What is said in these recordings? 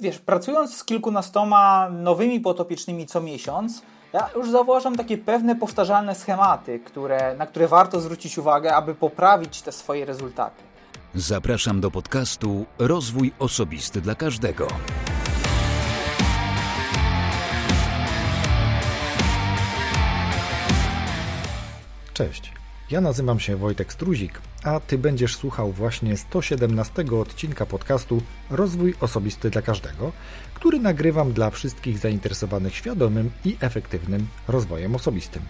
Wiesz, pracując z kilkunastoma nowymi potopiecznymi co miesiąc, ja już zauważam takie pewne powtarzalne schematy, które, na które warto zwrócić uwagę, aby poprawić te swoje rezultaty. Zapraszam do podcastu Rozwój Osobisty dla Każdego. Cześć, ja nazywam się Wojtek Struzik, a Ty będziesz słuchał właśnie 117 odcinka podcastu Rozwój Osobisty dla Każdego, który nagrywam dla wszystkich zainteresowanych świadomym i efektywnym rozwojem osobistym.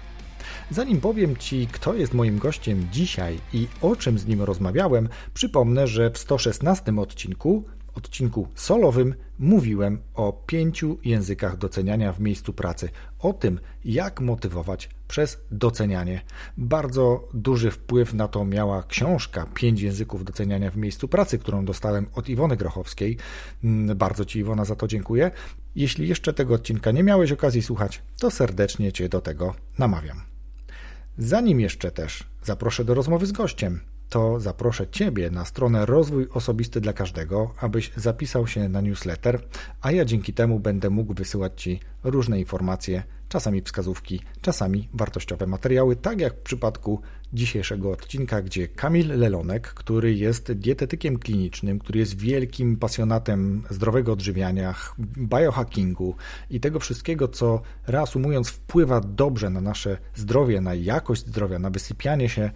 Zanim powiem Ci, kto jest moim gościem dzisiaj i o czym z nim rozmawiałem, przypomnę, że w 116 odcinku odcinku solowym mówiłem o pięciu językach doceniania w miejscu pracy, o tym, jak motywować przez docenianie. Bardzo duży wpływ na to miała książka Pięć języków doceniania w miejscu pracy, którą dostałem od Iwony Grochowskiej. Mm, bardzo Ci, Iwona, za to dziękuję. Jeśli jeszcze tego odcinka nie miałeś okazji słuchać, to serdecznie Cię do tego namawiam. Zanim jeszcze też zaproszę do rozmowy z gościem, to zaproszę Ciebie na stronę Rozwój Osobisty dla Każdego, abyś zapisał się na newsletter, a ja dzięki temu będę mógł wysyłać Ci różne informacje, czasami wskazówki, czasami wartościowe materiały, tak jak w przypadku dzisiejszego odcinka, gdzie Kamil Lelonek, który jest dietetykiem klinicznym, który jest wielkim pasjonatem zdrowego odżywiania, biohackingu i tego wszystkiego, co reasumując wpływa dobrze na nasze zdrowie, na jakość zdrowia, na wysypianie się,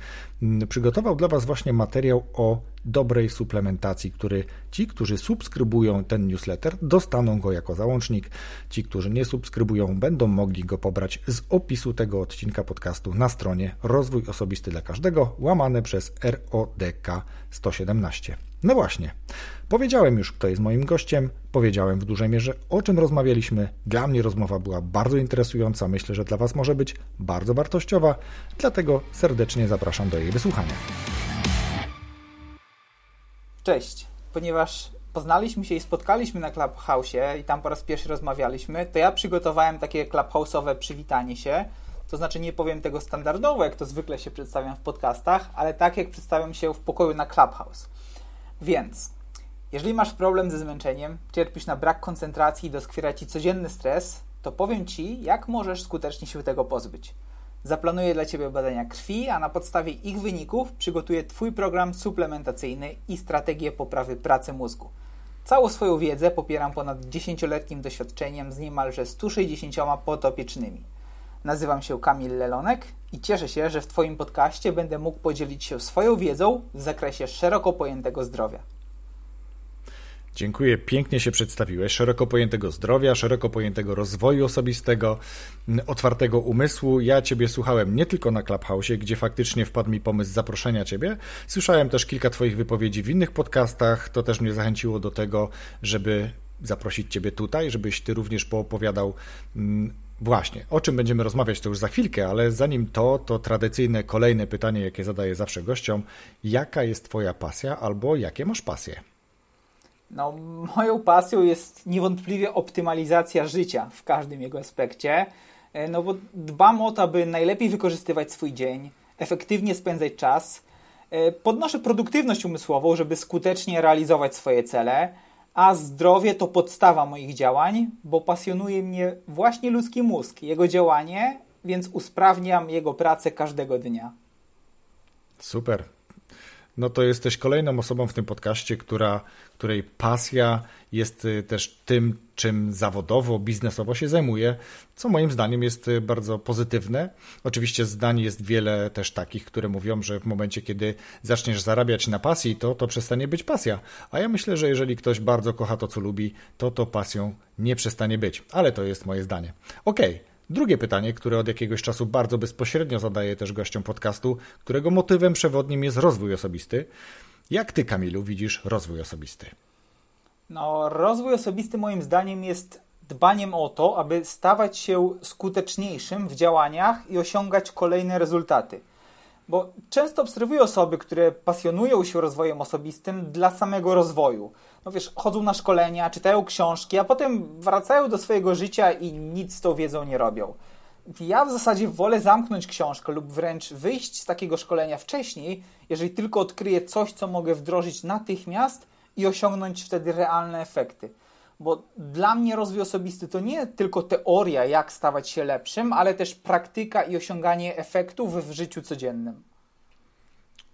przygotował dla Was właśnie materiał o dobrej suplementacji, który ci, którzy subskrybują ten newsletter, dostaną go jako załącznik. Ci, którzy nie subskrybują, będą mogli go pobrać z opisu tego odcinka podcastu na stronie Rozwój Osobisty dla Każdego, łamane przez RODK 117. No właśnie, powiedziałem już, kto jest moim gościem, powiedziałem w dużej mierze, o czym rozmawialiśmy. Dla mnie rozmowa była bardzo interesująca, myślę, że dla Was może być bardzo wartościowa, dlatego serdecznie zapraszam do jej wysłuchania. Cześć, ponieważ poznaliśmy się i spotkaliśmy na Clubhouse i tam po raz pierwszy rozmawialiśmy, to ja przygotowałem takie Clubhouse'owe przywitanie się. To znaczy nie powiem tego standardowo, jak to zwykle się przedstawiam w podcastach, ale tak jak przedstawiam się w pokoju na Clubhouse. Więc, jeżeli masz problem ze zmęczeniem, cierpisz na brak koncentracji i doskwiera Ci codzienny stres, to powiem Ci, jak możesz skutecznie się tego pozbyć. Zaplanuję dla Ciebie badania krwi, a na podstawie ich wyników przygotuję Twój program suplementacyjny i strategię poprawy pracy mózgu. Całą swoją wiedzę popieram ponad 10-letnim doświadczeniem z niemalże 160 potopiecznymi. Nazywam się Kamil Lelonek i cieszę się, że w Twoim podcaście będę mógł podzielić się swoją wiedzą w zakresie szeroko pojętego zdrowia. Dziękuję, pięknie się przedstawiłeś. Szeroko pojętego zdrowia, szeroko pojętego rozwoju osobistego, otwartego umysłu. Ja Ciebie słuchałem nie tylko na Clubhouse, gdzie faktycznie wpadł mi pomysł zaproszenia Ciebie. Słyszałem też kilka Twoich wypowiedzi w innych podcastach. To też mnie zachęciło do tego, żeby zaprosić Ciebie tutaj, żebyś Ty również poopowiadał. Właśnie, o czym będziemy rozmawiać to już za chwilkę, ale zanim to, to tradycyjne kolejne pytanie, jakie zadaję zawsze gościom. Jaka jest Twoja pasja albo jakie masz pasje? No, moją pasją jest niewątpliwie optymalizacja życia w każdym jego aspekcie, e, no bo dbam o to, aby najlepiej wykorzystywać swój dzień, efektywnie spędzać czas, e, podnoszę produktywność umysłową, żeby skutecznie realizować swoje cele, a zdrowie to podstawa moich działań, bo pasjonuje mnie właśnie ludzki mózg, jego działanie, więc usprawniam jego pracę każdego dnia. Super no to jesteś kolejną osobą w tym podcaście, która, której pasja jest y, też tym, czym zawodowo, biznesowo się zajmuje, co moim zdaniem jest y, bardzo pozytywne. Oczywiście zdań jest wiele też takich, które mówią, że w momencie, kiedy zaczniesz zarabiać na pasji, to to przestanie być pasja. A ja myślę, że jeżeli ktoś bardzo kocha to, co lubi, to to pasją nie przestanie być. Ale to jest moje zdanie. Okej. Okay. Drugie pytanie, które od jakiegoś czasu bardzo bezpośrednio zadaję też gościom podcastu, którego motywem przewodnim jest rozwój osobisty. Jak ty, Kamilu, widzisz rozwój osobisty? No, rozwój osobisty moim zdaniem jest dbaniem o to, aby stawać się skuteczniejszym w działaniach i osiągać kolejne rezultaty. Bo często obserwuję osoby, które pasjonują się rozwojem osobistym dla samego rozwoju. No wiesz, chodzą na szkolenia, czytają książki, a potem wracają do swojego życia i nic z tą wiedzą nie robią. Ja w zasadzie wolę zamknąć książkę lub wręcz wyjść z takiego szkolenia wcześniej, jeżeli tylko odkryję coś, co mogę wdrożyć natychmiast i osiągnąć wtedy realne efekty. Bo dla mnie rozwój osobisty to nie tylko teoria, jak stawać się lepszym, ale też praktyka i osiąganie efektów w życiu codziennym.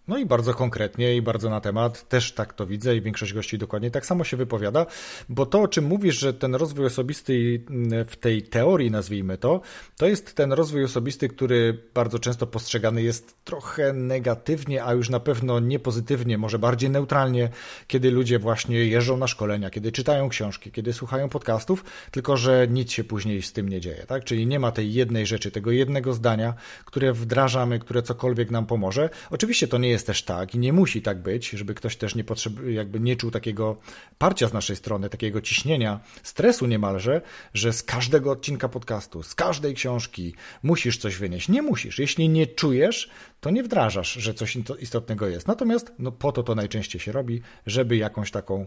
No i bardzo konkretnie i bardzo na temat, też tak to widzę i większość gości dokładnie tak samo się wypowiada, bo to, o czym mówisz, że ten rozwój osobisty w tej teorii, nazwijmy to, to jest ten rozwój osobisty, który bardzo często postrzegany jest trochę negatywnie, a już na pewno nie pozytywnie, może bardziej neutralnie, kiedy ludzie właśnie jeżdżą na szkolenia, kiedy czytają książki, kiedy słuchają podcastów, tylko że nic się później z tym nie dzieje, tak? Czyli nie ma tej jednej rzeczy, tego jednego zdania, które wdrażamy, które cokolwiek nam pomoże. Oczywiście to nie jest jest też tak i nie musi tak być, żeby ktoś też nie potrzeb, jakby nie czuł takiego parcia z naszej strony, takiego ciśnienia, stresu niemalże, że z każdego odcinka podcastu, z każdej książki musisz coś wynieść. Nie musisz. Jeśli nie czujesz, to nie wdrażasz, że coś istotnego jest. Natomiast no, po to to najczęściej się robi, żeby jakąś taką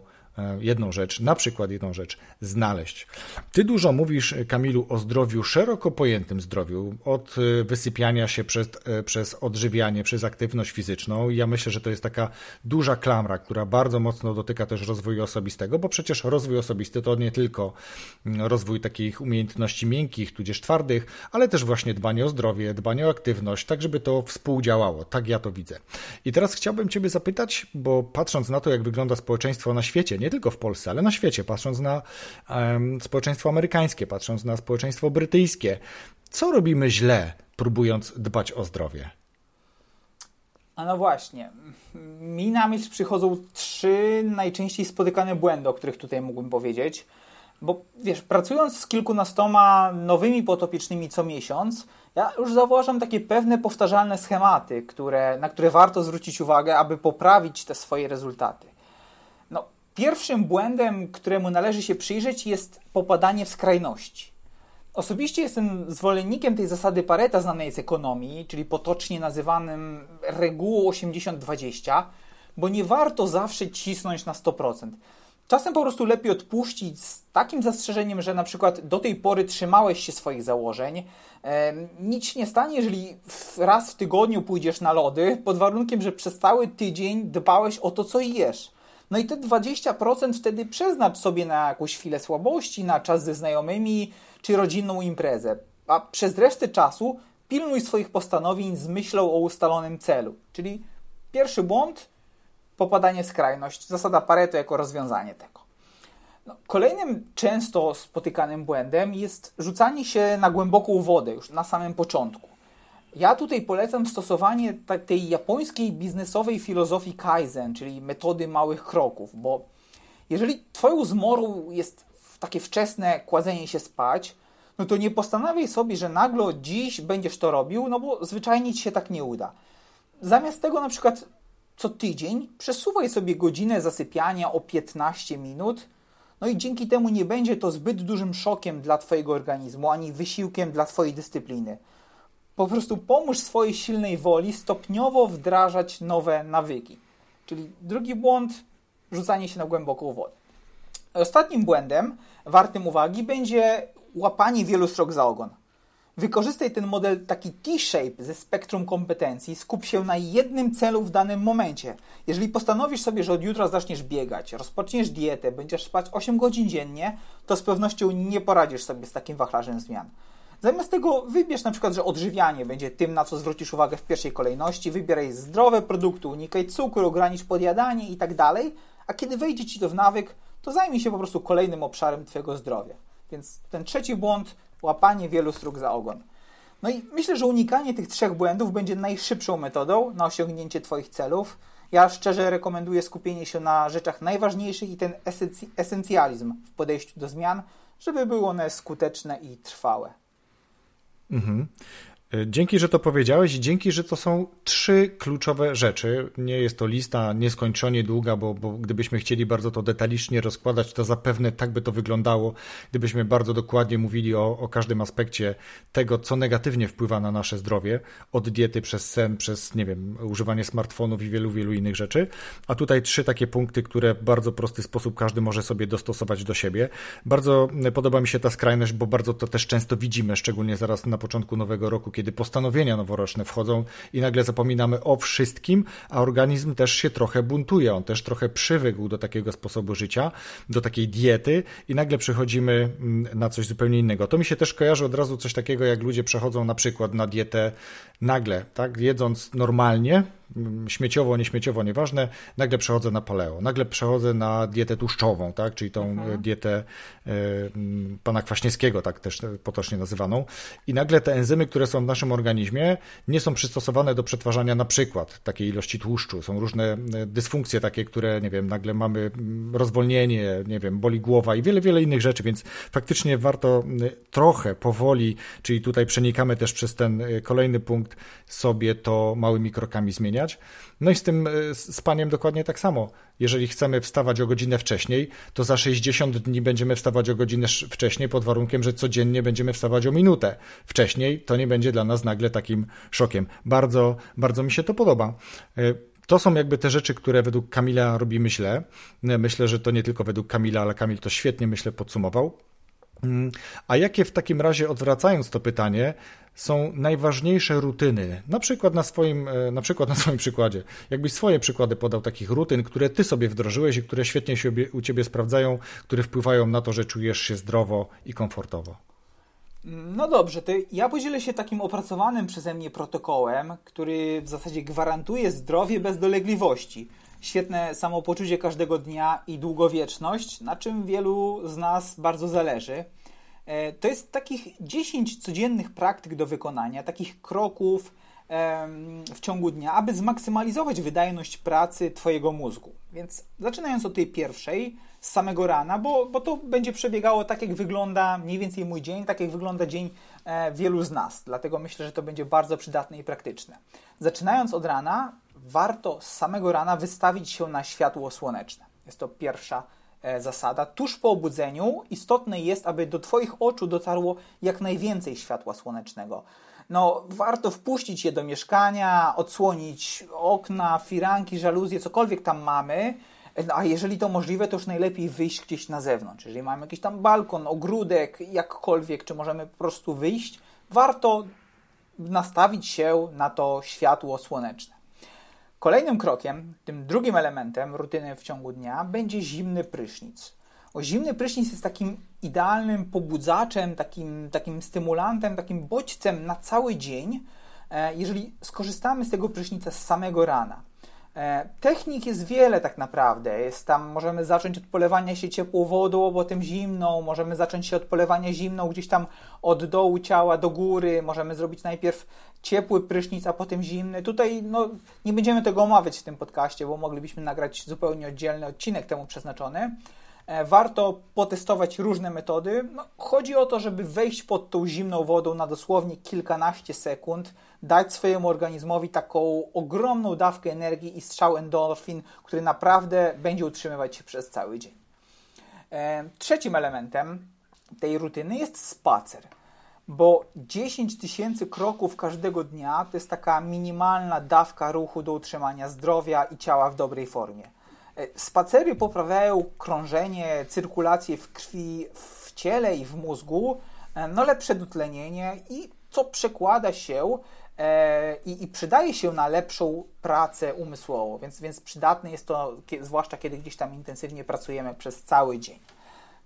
jedną rzecz, na przykład jedną rzecz znaleźć. Ty dużo mówisz, Kamilu, o zdrowiu, szeroko pojętym zdrowiu, od e, wysypiania się przez, e, przez odżywianie, przez aktywność fizyczną. Ja myślę, że to jest taka duża klamra, która bardzo mocno dotyka też rozwoju osobistego, bo przecież rozwój osobisty to nie tylko mm, rozwój takich umiejętności miękkich, tudzież twardych, ale też właśnie dbanie o zdrowie, dbanie o aktywność, tak żeby to współdziałało. Tak ja to widzę. I teraz chciałbym Ciebie zapytać, bo patrząc na to, jak wygląda społeczeństwo na świecie, nie tylko w Polsce, ale na świecie, patrząc na um, społeczeństwo amerykańskie, patrząc na społeczeństwo brytyjskie. Co robimy źle, próbując dbać o zdrowie? A no właśnie. Mi na myśl przychodzą trzy najczęściej spotykane błędy, o których tutaj mógłbym powiedzieć. Bo wiesz, pracując z kilkunastoma nowymi potopicznymi co miesiąc, ja już zauważam takie pewne powtarzalne schematy, które, na które warto zwrócić uwagę, aby poprawić te swoje rezultaty. Pierwszym błędem, któremu należy się przyjrzeć, jest popadanie w skrajności. Osobiście jestem zwolennikiem tej zasady Pareta znanej z ekonomii, czyli potocznie nazywanym regułą 80-20, bo nie warto zawsze cisnąć na 100%. Czasem po prostu lepiej odpuścić z takim zastrzeżeniem, że na przykład do tej pory trzymałeś się swoich założeń. E, nic nie stanie, jeżeli raz w tygodniu pójdziesz na lody, pod warunkiem, że przez cały tydzień dbałeś o to, co jesz. No i te 20% wtedy przeznacz sobie na jakąś chwilę słabości, na czas ze znajomymi czy rodzinną imprezę. A przez resztę czasu pilnuj swoich postanowień z myślą o ustalonym celu. Czyli pierwszy błąd, popadanie w skrajność, zasada Pareto jako rozwiązanie tego. No, kolejnym często spotykanym błędem jest rzucanie się na głęboką wodę już na samym początku. Ja tutaj polecam stosowanie tej japońskiej biznesowej filozofii Kaizen, czyli metody małych kroków, bo jeżeli Twoją zmorą jest takie wczesne kładzenie się spać, no to nie postanawiaj sobie, że nagle dziś będziesz to robił, no bo zwyczajnie Ci się tak nie uda. Zamiast tego na przykład co tydzień przesuwaj sobie godzinę zasypiania o 15 minut, no i dzięki temu nie będzie to zbyt dużym szokiem dla Twojego organizmu, ani wysiłkiem dla Twojej dyscypliny. Po prostu pomóż swojej silnej woli stopniowo wdrażać nowe nawyki. Czyli drugi błąd, rzucanie się na głęboką wodę. Ostatnim błędem, wartym uwagi, będzie łapanie wielu srok za ogon. Wykorzystaj ten model taki T-shape ze spektrum kompetencji, skup się na jednym celu w danym momencie. Jeżeli postanowisz sobie, że od jutra zaczniesz biegać, rozpoczniesz dietę, będziesz spać 8 godzin dziennie, to z pewnością nie poradzisz sobie z takim wachlarzem zmian. Zamiast tego wybierz na przykład, że odżywianie będzie tym, na co zwrócisz uwagę w pierwszej kolejności. Wybieraj zdrowe produkty, unikaj cukru, ogranicz podjadanie i tak dalej. A kiedy wejdzie Ci to w nawyk, to zajmij się po prostu kolejnym obszarem Twojego zdrowia. Więc ten trzeci błąd, łapanie wielu strug za ogon. No i myślę, że unikanie tych trzech błędów będzie najszybszą metodą na osiągnięcie Twoich celów. Ja szczerze rekomenduję skupienie się na rzeczach najważniejszych i ten esencjalizm w podejściu do zmian, żeby były one skuteczne i trwałe. Mhm. Dzięki, że to powiedziałeś i dzięki, że to są trzy kluczowe rzeczy. Nie jest to lista nieskończenie długa, bo, bo gdybyśmy chcieli bardzo to detalicznie rozkładać, to zapewne tak by to wyglądało, gdybyśmy bardzo dokładnie mówili o, o każdym aspekcie tego, co negatywnie wpływa na nasze zdrowie, od diety przez sen, przez, nie wiem, używanie smartfonów i wielu, wielu innych rzeczy. A tutaj trzy takie punkty, które w bardzo prosty sposób każdy może sobie dostosować do siebie. Bardzo podoba mi się ta skrajność, bo bardzo to też często widzimy, szczególnie zaraz na początku nowego roku, kiedy postanowienia noworoczne wchodzą i nagle zapominamy o wszystkim, a organizm też się trochę buntuje, on też trochę przywykł do takiego sposobu życia, do takiej diety i nagle przechodzimy mm, na coś zupełnie innego. To mi się też kojarzy od razu coś takiego, jak ludzie przechodzą na przykład na dietę nagle, tak, jedząc normalnie, śmieciowo, nieśmieciowo, nieważne, nagle przechodzę na paleo, nagle przechodzę na dietę tłuszczową, tak, czyli tą mhm. dietę y, pana Kwaśniewskiego, tak też potocznie nazywaną i nagle te enzymy, które są w naszym organizmie nie są przystosowane do przetwarzania na przykład takiej ilości tłuszczu, są różne e, dysfunkcje takie, które, nie wiem, nagle mamy rozwolnienie, nie wiem, boli głowa i wiele, wiele innych rzeczy, więc faktycznie warto trochę powoli, czyli tutaj przenikamy też przez ten kolejny punkt, punkt sobie to małymi krokami zmieniać. No i z tym e, spaniem dokładnie tak samo. Jeżeli chcemy wstawać o godzinę wcześniej, to za 60 dni będziemy wstawać o godzinę wcześniej pod warunkiem, że codziennie będziemy wstawać o minutę wcześniej. To nie będzie dla nas nagle takim szokiem. Bardzo, bardzo mi się to podoba. E, to są jakby te rzeczy, które według Kamila robimy źle. E, myślę, że to nie tylko według Kamila, ale Kamil to świetnie, myślę, podsumował. Mm, a jakie w takim razie, odwracając to pytanie, są najważniejsze rutyny? Na przykład na swoim, e, na przykład na swoim przykładzie. Jakbyś swoje przykłady podał takich rutyn, które ty sobie wdrożyłeś i które świetnie się u ciebie sprawdzają, które wpływają na to, że czujesz się zdrowo i komfortowo. No dobrze, to ja podzielę się takim opracowanym przeze mnie protokołem, który w zasadzie gwarantuje zdrowie bez dolegliwości świetne samopoczucie każdego dnia i długowieczność, na czym wielu z nas bardzo zależy. E, to jest takich 10 codziennych praktyk do wykonania, takich kroków w ciągu dnia, aby zmaksymalizować wydajność pracy Twojego mózgu. Więc zaczynając od tej pierwszej, z samego rana, bo, bo to będzie przebiegało tak, jak wygląda mniej więcej mój dzień, tak jak wygląda dzień e, wielu z nas. Dlatego myślę, że to będzie bardzo przydatne i praktyczne. Zaczynając od rana, warto z samego rana wystawić się na światło słoneczne. Jest to pierwsza e, zasada. Tuż po obudzeniu istotne jest, aby do Twoich oczu dotarło jak najwięcej światła słonecznego. No, warto wpuścić je do mieszkania, odsłonić okna, firanki, żaluzje, cokolwiek tam mamy. No, a jeżeli to możliwe, to już najlepiej wyjść gdzieś na zewnątrz. Jeżeli mamy jakiś tam balkon, ogródek, jakkolwiek, czy możemy po prostu wyjść, warto nastawić się na to światło słoneczne. Kolejnym krokiem, tym drugim elementem rutyny w ciągu dnia będzie zimny prysznic. O, zimny prysznic jest takim idealnym pobudzaczem, takim, takim stymulantem, takim bodźcem na cały dzień, e, jeżeli skorzystamy z tego prysznica z samego rana. E, technik jest wiele tak naprawdę. Jest tam, możemy zacząć od polewania się ciepłą wodą, potem zimną, możemy zacząć się od polewania zimną gdzieś tam od dołu ciała do góry, możemy zrobić najpierw ciepły prysznic, a potem zimny. Tutaj no, nie będziemy tego omawiać w tym podcaście, bo moglibyśmy nagrać zupełnie oddzielny odcinek temu przeznaczony. E, warto potestować różne metody. No, chodzi o to, żeby wejść pod tą zimną wodą na dosłownie kilkanaście sekund, dać swojemu organizmowi taką ogromną dawkę energii i strzał endorfin, który naprawdę będzie utrzymywać się przez cały dzień. E, trzecim elementem tej rutyny jest spacer, bo 10 tysięcy kroków każdego dnia to jest taka minimalna dawka ruchu do utrzymania zdrowia i ciała w dobrej formie. E, spacery poprawiają krążenie, cyrkulację w krwi w ciele i w mózgu, e, no lepsze dotlenienie i co przekłada się i, i, przydaje się na lepszą pracę umysłową, więc, więc przydatne jest to, zwłaszcza kiedy gdzieś tam intensywnie pracujemy przez cały dzień.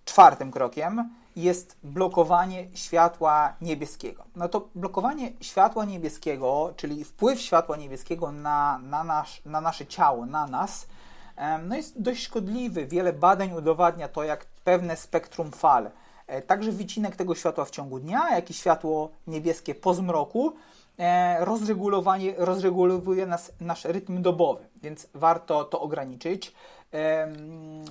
Czwartym krokiem jest blokowanie światła niebieskiego. No to blokowanie światła niebieskiego, czyli wpływ światła niebieskiego na, na, nasz, na nasze ciało, na nas, no jest dość szkodliwy. Wiele badań udowadnia to, jak pewne spektrum fal, e, także wycinek tego światła w ciągu dnia, jak i światło niebieskie po zmroku, e, rozregulowanie, rozregulowuje nas, nasz rytm dobowy, więc warto to ograniczyć.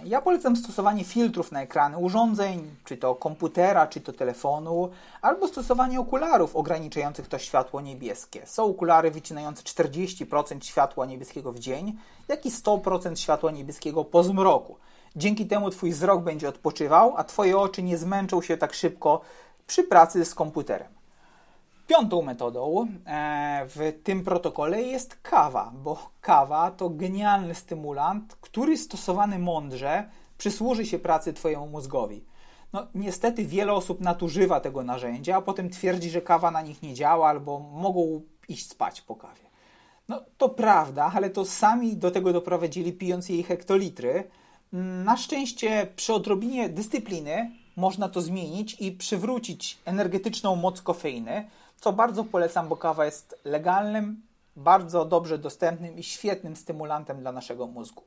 Ja polecam stosowanie filtrów na ekrany urządzeń, czy to komputera, czy to telefonu, albo stosowanie okularów ograniczających to światło niebieskie. Są okulary wycinające 40% światła niebieskiego w dzień, jak i 100% światła niebieskiego po zmroku. Dzięki temu Twój wzrok będzie odpoczywał, a Twoje oczy nie zmęczą się tak szybko przy pracy z komputerem. Piątą metodą e, w tym protokole jest kawa, bo kawa to genialny stymulant, który stosowany mądrze przysłuży się pracy Twojemu mózgowi. No, niestety wiele osób nadużywa tego narzędzia, a potem twierdzi, że kawa na nich nie działa albo mogą iść spać po kawie. No to prawda, ale to sami do tego doprowadzili pijąc jej hektolitry. Na szczęście przy odrobinie dyscypliny można to zmienić i przywrócić energetyczną moc kofeiny, co bardzo polecam, bo kawa jest legalnym, bardzo dobrze dostępnym i świetnym stymulantem dla naszego mózgu.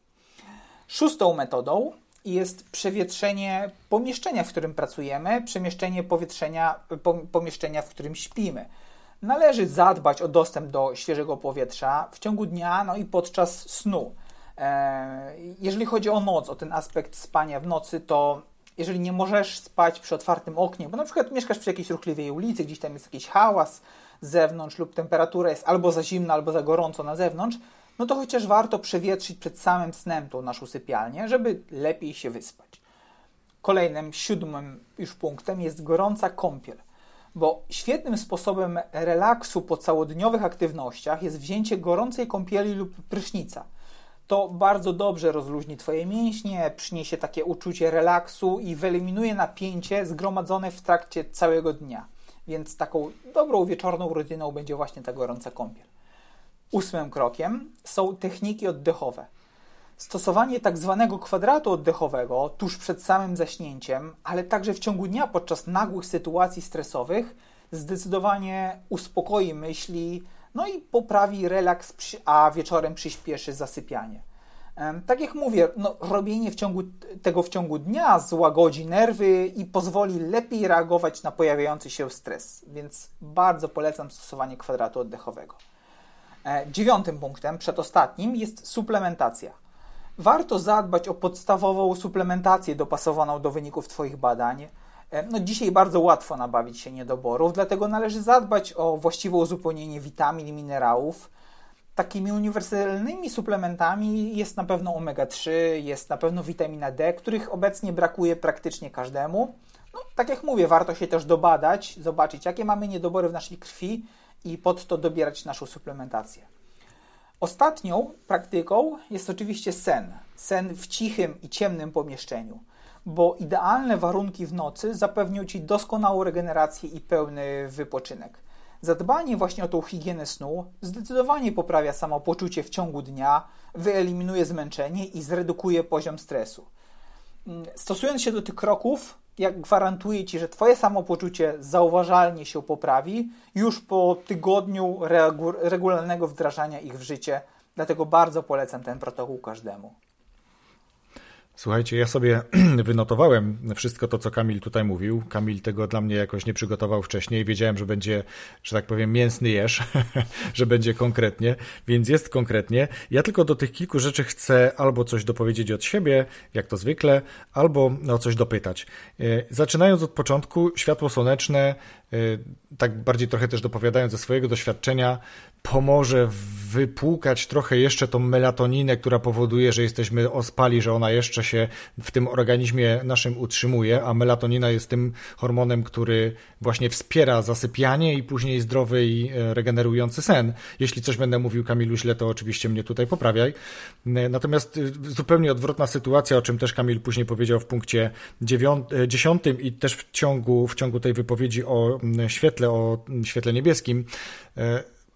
Szóstą metodą jest przewietrzenie pomieszczenia, w którym pracujemy, przemieszczenie powietrzenia, pomieszczenia, w którym śpimy. Należy zadbać o dostęp do świeżego powietrza w ciągu dnia, no i podczas snu. E, jeżeli chodzi o noc, o ten aspekt spania w nocy, to jeżeli nie możesz spać przy otwartym oknie, bo na przykład mieszkasz przy jakiejś ruchliwej ulicy, gdzieś tam jest jakiś hałas z zewnątrz lub temperatura jest albo za zimna, albo za gorąco na zewnątrz, no to chociaż warto przewietrzyć przed samym snem tą naszą sypialnię, żeby lepiej się wyspać. Kolejnym, siódmym już punktem jest gorąca kąpiel, bo świetnym sposobem relaksu po całodniowych aktywnościach jest wzięcie gorącej kąpieli lub prysznica. To bardzo dobrze rozluźni Twoje mięśnie, przyniesie takie uczucie relaksu i wyeliminuje napięcie zgromadzone w trakcie całego dnia. Więc taką dobrą wieczorną rutyną będzie właśnie ta gorąca kąpiel. Ósmym krokiem są techniki oddechowe. Stosowanie tak zwanego kwadratu oddechowego tuż przed samym zaśnięciem, ale także w ciągu dnia podczas nagłych sytuacji stresowych zdecydowanie uspokoi myśli, no i poprawi relaks, a wieczorem przyspieszy zasypianie. Tak jak mówię, no, robienie w ciągu, tego w ciągu dnia złagodzi nerwy i pozwoli lepiej reagować na pojawiający się stres, więc bardzo polecam stosowanie kwadratu oddechowego. E, dziewiątym punktem, przedostatnim, jest suplementacja. Warto zadbać o podstawową suplementację dopasowaną do wyników Twoich badań. E, no, dzisiaj bardzo łatwo nabawić się niedoborów, dlatego należy zadbać o właściwe uzupełnienie witamin i minerałów. Takimi uniwersalnymi suplementami jest na pewno omega-3, jest na pewno witamina D, których obecnie brakuje praktycznie każdemu. No, tak jak mówię, warto się też dobadać, zobaczyć, jakie mamy niedobory w naszej krwi i pod to dobierać naszą suplementację. Ostatnią praktyką jest oczywiście sen. Sen w cichym i ciemnym pomieszczeniu, bo idealne warunki w nocy zapewnią Ci doskonałą regenerację i pełny wypoczynek. Zadbanie właśnie o tą higienę snu zdecydowanie poprawia samopoczucie w ciągu dnia, wyeliminuje zmęczenie i zredukuje poziom stresu. Mm, stosując się do tych kroków, jak gwarantuję Ci, że Twoje samopoczucie zauważalnie się poprawi już po tygodniu regularnego wdrażania ich w życie. Dlatego bardzo polecam ten protokół każdemu. Słuchajcie, ja sobie wynotowałem wszystko to, co Kamil tutaj mówił. Kamil tego dla mnie jakoś nie przygotował wcześniej. Wiedziałem, że będzie, że tak powiem, mięsny jesz, że będzie konkretnie, więc jest konkretnie. Ja tylko do tych kilku rzeczy chcę albo coś dopowiedzieć od siebie, jak to zwykle, albo o coś dopytać. E, zaczynając od początku, światło słoneczne, e, tak bardziej trochę też dopowiadając ze swojego doświadczenia, pomoże wypłukać trochę jeszcze tą melatoninę, która powoduje, że jesteśmy ospali, że ona jeszcze się w tym organizmie naszym utrzymuje, a melatonina jest tym hormonem, który właśnie wspiera zasypianie i później zdrowy i e, regenerujący sen. Jeśli coś będę mówił Kamilu źle, to oczywiście mnie tutaj poprawiaj. E, natomiast e, zupełnie odwrotna sytuacja, o czym też Kamil później powiedział w punkcie dziesiątym i też w ciągu, w ciągu tej wypowiedzi o świetle, o świetle niebieskim,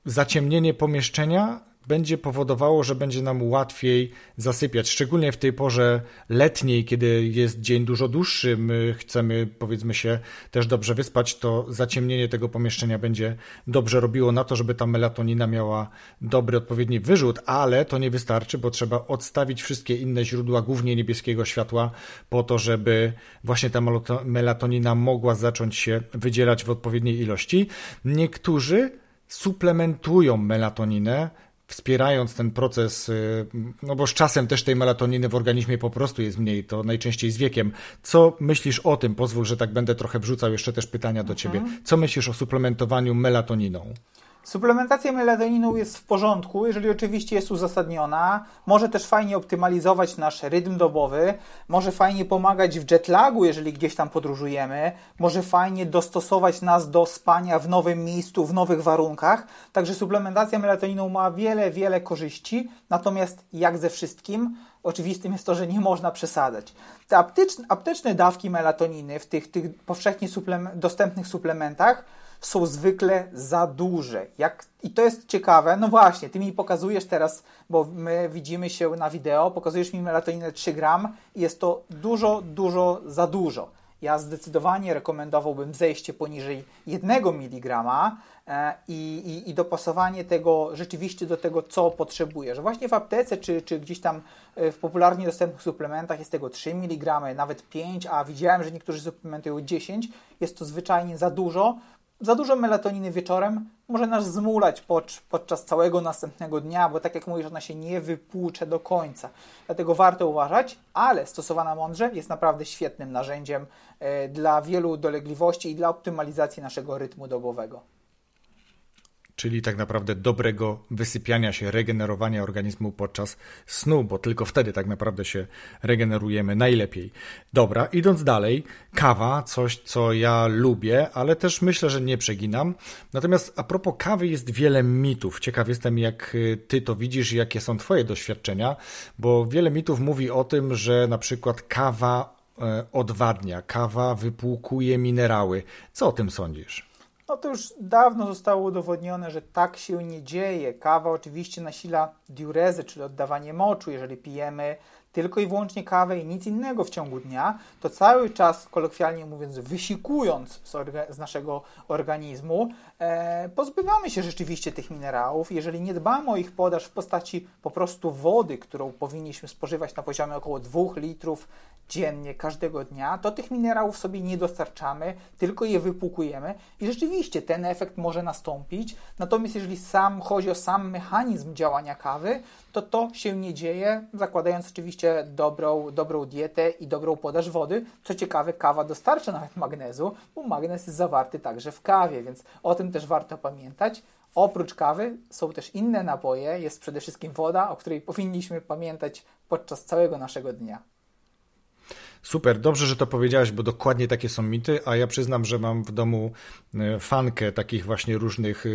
zaciemnienie pomieszczenia będzie powodowało, że będzie nam łatwiej zasypiać, szczególnie w tej porze letniej, kiedy jest dzień dużo dłuższy, my chcemy powiedzmy się też dobrze wyspać, to zaciemnienie tego pomieszczenia będzie dobrze robiło na to, żeby ta melatonina miała dobry, odpowiedni wyrzut, ale to nie wystarczy, bo trzeba odstawić wszystkie inne źródła, głównie niebieskiego światła, po to, żeby właśnie ta melatonina mogła zacząć się wydzielać w odpowiedniej ilości. Niektórzy suplementują melatoninę, wspierając ten proces, y, no bo z czasem też tej melatoniny w organizmie po prostu jest mniej, to najczęściej z wiekiem. Co myślisz o tym? Pozwól, że tak będę trochę wrzucał jeszcze też pytania do ciebie. Mhm. Co myślisz o suplementowaniu melatoniną? Suplementacja melatoniną jest w porządku, jeżeli oczywiście jest uzasadniona. Może też fajnie optymalizować nasz rytm dobowy, może fajnie pomagać w jetlagu, jeżeli gdzieś tam podróżujemy, może fajnie dostosować nas do spania w nowym miejscu, w nowych warunkach. Także suplementacja melatoniną ma wiele, wiele korzyści. Natomiast jak ze wszystkim, oczywistym jest to, że nie można przesadzać. Te apteczne, apteczne dawki melatoniny w tych, tych powszechnie suplement, dostępnych suplementach są zwykle za duże. Jak, I to jest ciekawe. No właśnie, ty mi pokazujesz teraz, bo my widzimy się na wideo, pokazujesz mi melatoninę 3 gram i jest to dużo, dużo za dużo. Ja zdecydowanie rekomendowałbym zejście poniżej 1 mg e, i, i, i, dopasowanie tego rzeczywiście do tego, co potrzebujesz. Właśnie w aptece czy, czy gdzieś tam e, w popularnie dostępnych suplementach jest tego 3 mg, nawet 5, a widziałem, że niektórzy suplementują 10. Jest to zwyczajnie za dużo, za dużo melatoniny wieczorem może nas zmulać podczas całego następnego dnia, bo tak jak mówisz, ona się nie wypłucze do końca. Dlatego warto uważać, ale stosowana mądrze jest naprawdę świetnym narzędziem e, dla wielu dolegliwości i dla optymalizacji naszego rytmu dobowego czyli tak naprawdę dobrego wysypiania się, regenerowania organizmu podczas snu, bo tylko wtedy tak naprawdę się regenerujemy najlepiej. Dobra, idąc dalej, kawa, coś co ja lubię, ale też myślę, że nie przeginam. Natomiast a propos kawy jest wiele mitów. Ciekaw jestem, jak ty to widzisz jakie są twoje doświadczenia, bo wiele mitów mówi o tym, że na przykład kawa e, odwadnia, kawa wypłukuje minerały. Co o tym sądzisz? No to już dawno zostało udowodnione, że tak się nie dzieje. Kawa oczywiście nasila diurezę, czyli oddawanie moczu. Jeżeli pijemy tylko i wyłącznie kawę i nic innego w ciągu dnia, to cały czas, kolokwialnie mówiąc, wysikując z, z naszego organizmu, pozbywamy się rzeczywiście tych minerałów. Jeżeli nie dbamy o ich podaż w postaci po prostu wody, którą powinniśmy spożywać na poziomie około 2 litrów dziennie, każdego dnia, to tych minerałów sobie nie dostarczamy, tylko je wypłukujemy i rzeczywiście ten efekt może nastąpić. Natomiast jeżeli sam chodzi o sam mechanizm działania kawy, to to się nie dzieje, zakładając oczywiście dobrą, dobrą dietę i dobrą podaż wody. Co ciekawe, kawa dostarcza nawet magnezu, bo magnez jest zawarty także w kawie, więc o tym też warto pamiętać. Oprócz kawy są też inne napoje, jest przede wszystkim woda, o której powinniśmy pamiętać podczas całego naszego dnia. Super, dobrze, że to powiedziałeś, bo dokładnie takie są mity, a ja przyznam, że mam w domu e, fankę takich właśnie różnych e,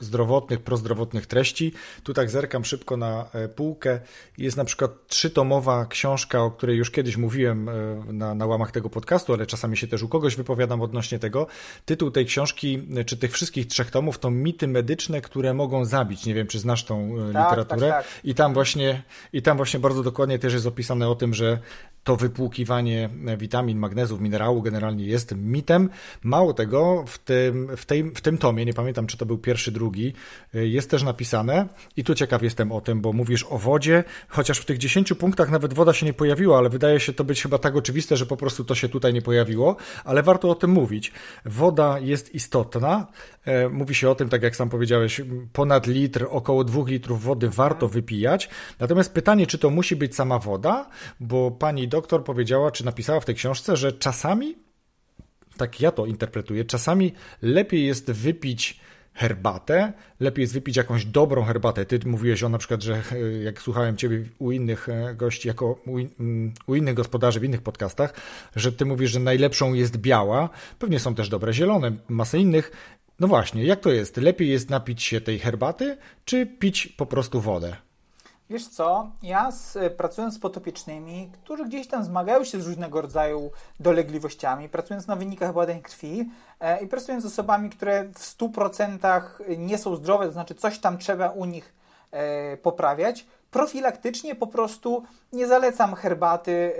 zdrowotnych, prozdrowotnych treści. Tu tak zerkam szybko na e, półkę. Jest na przykład trzytomowa książka, o której już kiedyś mówiłem na, na łamach tego podcastu, ale czasami się też u kogoś wypowiadam odnośnie tego. Tytuł tej książki, czy tych wszystkich trzech tomów, to mity medyczne, które mogą zabić. Nie wiem, czy znasz tą tak, literaturę. Tak, tak. I tam właśnie, i tam właśnie bardzo dokładnie też jest opisane o tym, że to wypłukiwanie witamin, magnezów, minerału generalnie jest mitem. Mało tego, w tym, w, tej, w tym tomie, nie pamiętam czy to był pierwszy, drugi, jest też napisane, i tu ciekaw jestem o tym, bo mówisz o wodzie, chociaż w tych 10 punktach nawet woda się nie pojawiła, ale wydaje się to być chyba tak oczywiste, że po prostu to się tutaj nie pojawiło, ale warto o tym mówić. Woda jest istotna. E, mówi się o tym, tak jak sam powiedziałeś, ponad litr, około 2 litrów wody warto wypijać. Natomiast pytanie, czy to musi być sama woda, bo pani doktor powiedziała, czy napisała w tej książce, że czasami, tak ja to interpretuję, czasami lepiej jest wypić herbatę, lepiej jest wypić jakąś dobrą herbatę. Ty mówiłeś o na przykład, że e, jak słuchałem ciebie u innych e, gości, jako u, mm, u, innych gospodarzy w innych podcastach, że ty mówisz, że najlepszą jest biała. Pewnie są też dobre zielone, masę innych. No właśnie, jak to jest? Lepiej jest napić się tej herbaty, czy pić po prostu wodę? Wiesz co, ja z, pracując z potopiecznymi, którzy gdzieś tam zmagają się z różnego rodzaju dolegliwościami, pracując na wynikach badań krwi e, i pracując z osobami, które w 100% nie są zdrowe, to znaczy coś tam trzeba u nich e, poprawiać, profilaktycznie po prostu nie zalecam herbaty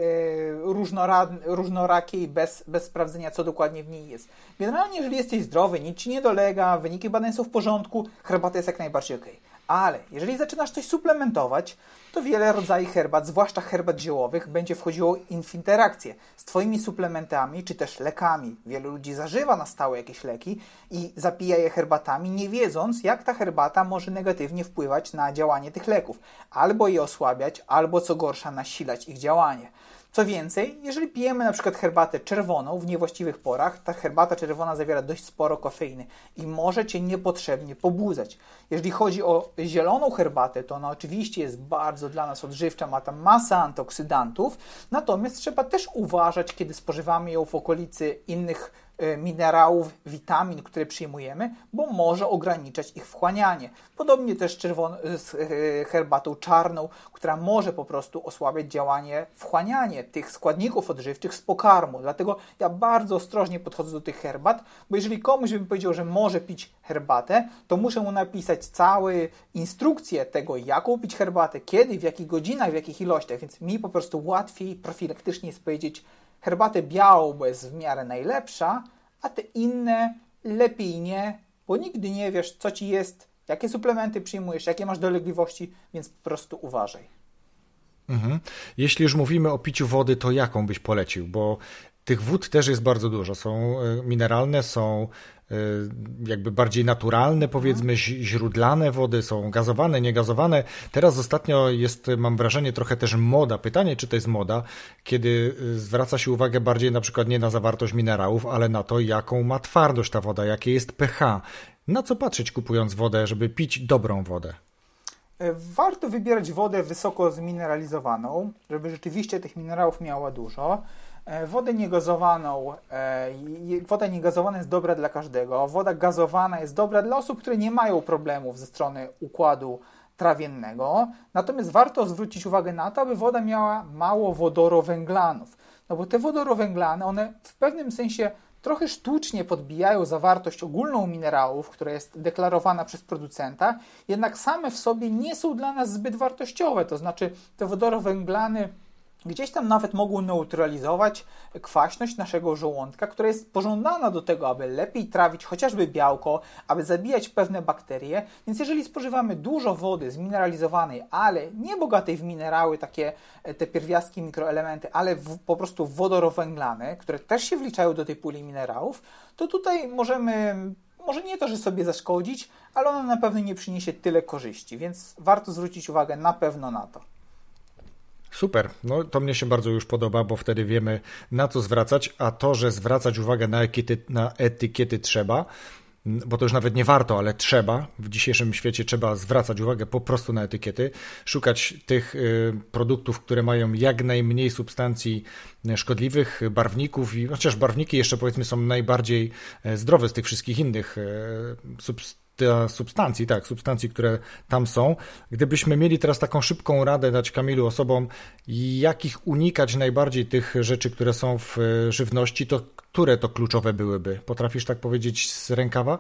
e, różnorakiej bez, bez sprawdzenia, co dokładnie w niej jest. Generalnie, jeżeli jesteś zdrowy, nic ci nie dolega, wyniki badań są w porządku, herbata jest jak najbardziej ok. Ale jeżeli zaczynasz coś suplementować, to wiele rodzajów herbat, zwłaszcza herbat ziołowych, będzie wchodziło w interakcję z Twoimi suplementami czy też lekami. Wielu ludzi zażywa na stałe jakieś leki i zapija je herbatami, nie wiedząc, jak ta herbata może negatywnie wpływać na działanie tych leków. Albo je osłabiać, albo co gorsza, nasilać ich działanie. Co więcej, jeżeli pijemy na przykład herbatę czerwoną w niewłaściwych porach, ta herbata czerwona zawiera dość sporo kofeiny i może Cię niepotrzebnie pobudzać. Jeżeli chodzi o zieloną herbatę, to ona oczywiście jest bardzo dla nas odżywcza, ma tam masę antyoksydantów, natomiast trzeba też uważać, kiedy spożywamy ją w okolicy innych minerałów, witamin, które przyjmujemy, bo może ograniczać ich wchłanianie. Podobnie też czerwon- z e, herbatą czarną, która może po prostu osłabiać działanie, wchłanianie tych składników odżywczych z pokarmu. Dlatego ja bardzo ostrożnie podchodzę do tych herbat, bo jeżeli komuś bym powiedział, że może pić herbatę, to muszę mu napisać całą instrukcję tego, jaką pić herbatę, kiedy, w jakich godzinach, w jakich ilościach, więc mi po prostu łatwiej profilaktycznie jest powiedzieć herbatę białą, bo jest w miarę najlepsza, a te inne lepiej nie, bo nigdy nie wiesz, co ci jest, jakie suplementy przyjmujesz, jakie masz dolegliwości, więc po prostu uważaj. Mhm. Jeśli już mówimy o piciu wody, to jaką byś polecił? Bo tych wód też jest bardzo dużo. Są e, mineralne, są e, jakby bardziej naturalne, powiedzmy, źródlane wody, są gazowane, niegazowane. Teraz ostatnio jest, mam wrażenie, trochę też moda. Pytanie, czy to jest moda, kiedy e, zwraca się uwagę bardziej na przykład nie na zawartość minerałów, ale na to, jaką ma twardość ta woda, jakie jest pH. Na co patrzeć kupując wodę, żeby pić dobrą wodę? Warto wybierać wodę wysoko zmineralizowaną, żeby rzeczywiście tych minerałów miała dużo. E, wodę niegazowaną, e, woda niegazowana jest dobra dla każdego. Woda gazowana jest dobra dla osób, które nie mają problemów ze strony układu trawiennego. Natomiast warto zwrócić uwagę na to, aby woda miała mało wodorowęglanów. No bo te wodorowęglany, one w pewnym sensie trochę sztucznie podbijają zawartość ogólną minerałów, która jest deklarowana przez producenta, jednak same w sobie nie są dla nas zbyt wartościowe. To znaczy te wodorowęglany gdzieś tam nawet mogą neutralizować kwaśność naszego żołądka, która jest pożądana do tego, aby lepiej trawić chociażby białko, aby zabijać pewne bakterie. Więc jeżeli spożywamy dużo wody zmineralizowanej, ale nie bogatej w minerały, takie e, te pierwiastki, mikroelementy, ale w, po prostu wodorowęglane, które też się wliczają do tej puli minerałów, to tutaj możemy może nie to, że sobie zaszkodzić, ale ona na pewno nie przyniesie tyle korzyści, więc warto zwrócić uwagę na pewno na to. Super, no to mnie się bardzo już podoba, bo wtedy wiemy na co zwracać, a to, że zwracać uwagę na etykiety, na etykiety trzeba, bo to już nawet nie warto, ale trzeba. W dzisiejszym świecie trzeba zwracać uwagę po prostu na etykiety, szukać tych y, produktów, które mają jak najmniej substancji szkodliwych, barwników, i chociaż barwniki jeszcze powiedzmy są najbardziej zdrowe z tych wszystkich innych e, substancji substancji, tak, substancji, które tam są. Gdybyśmy mieli teraz taką szybką radę dać Kamilu osobom, jakich unikać najbardziej tych rzeczy, które są w żywności, to które to kluczowe byłyby? Potrafisz tak powiedzieć z rękawa?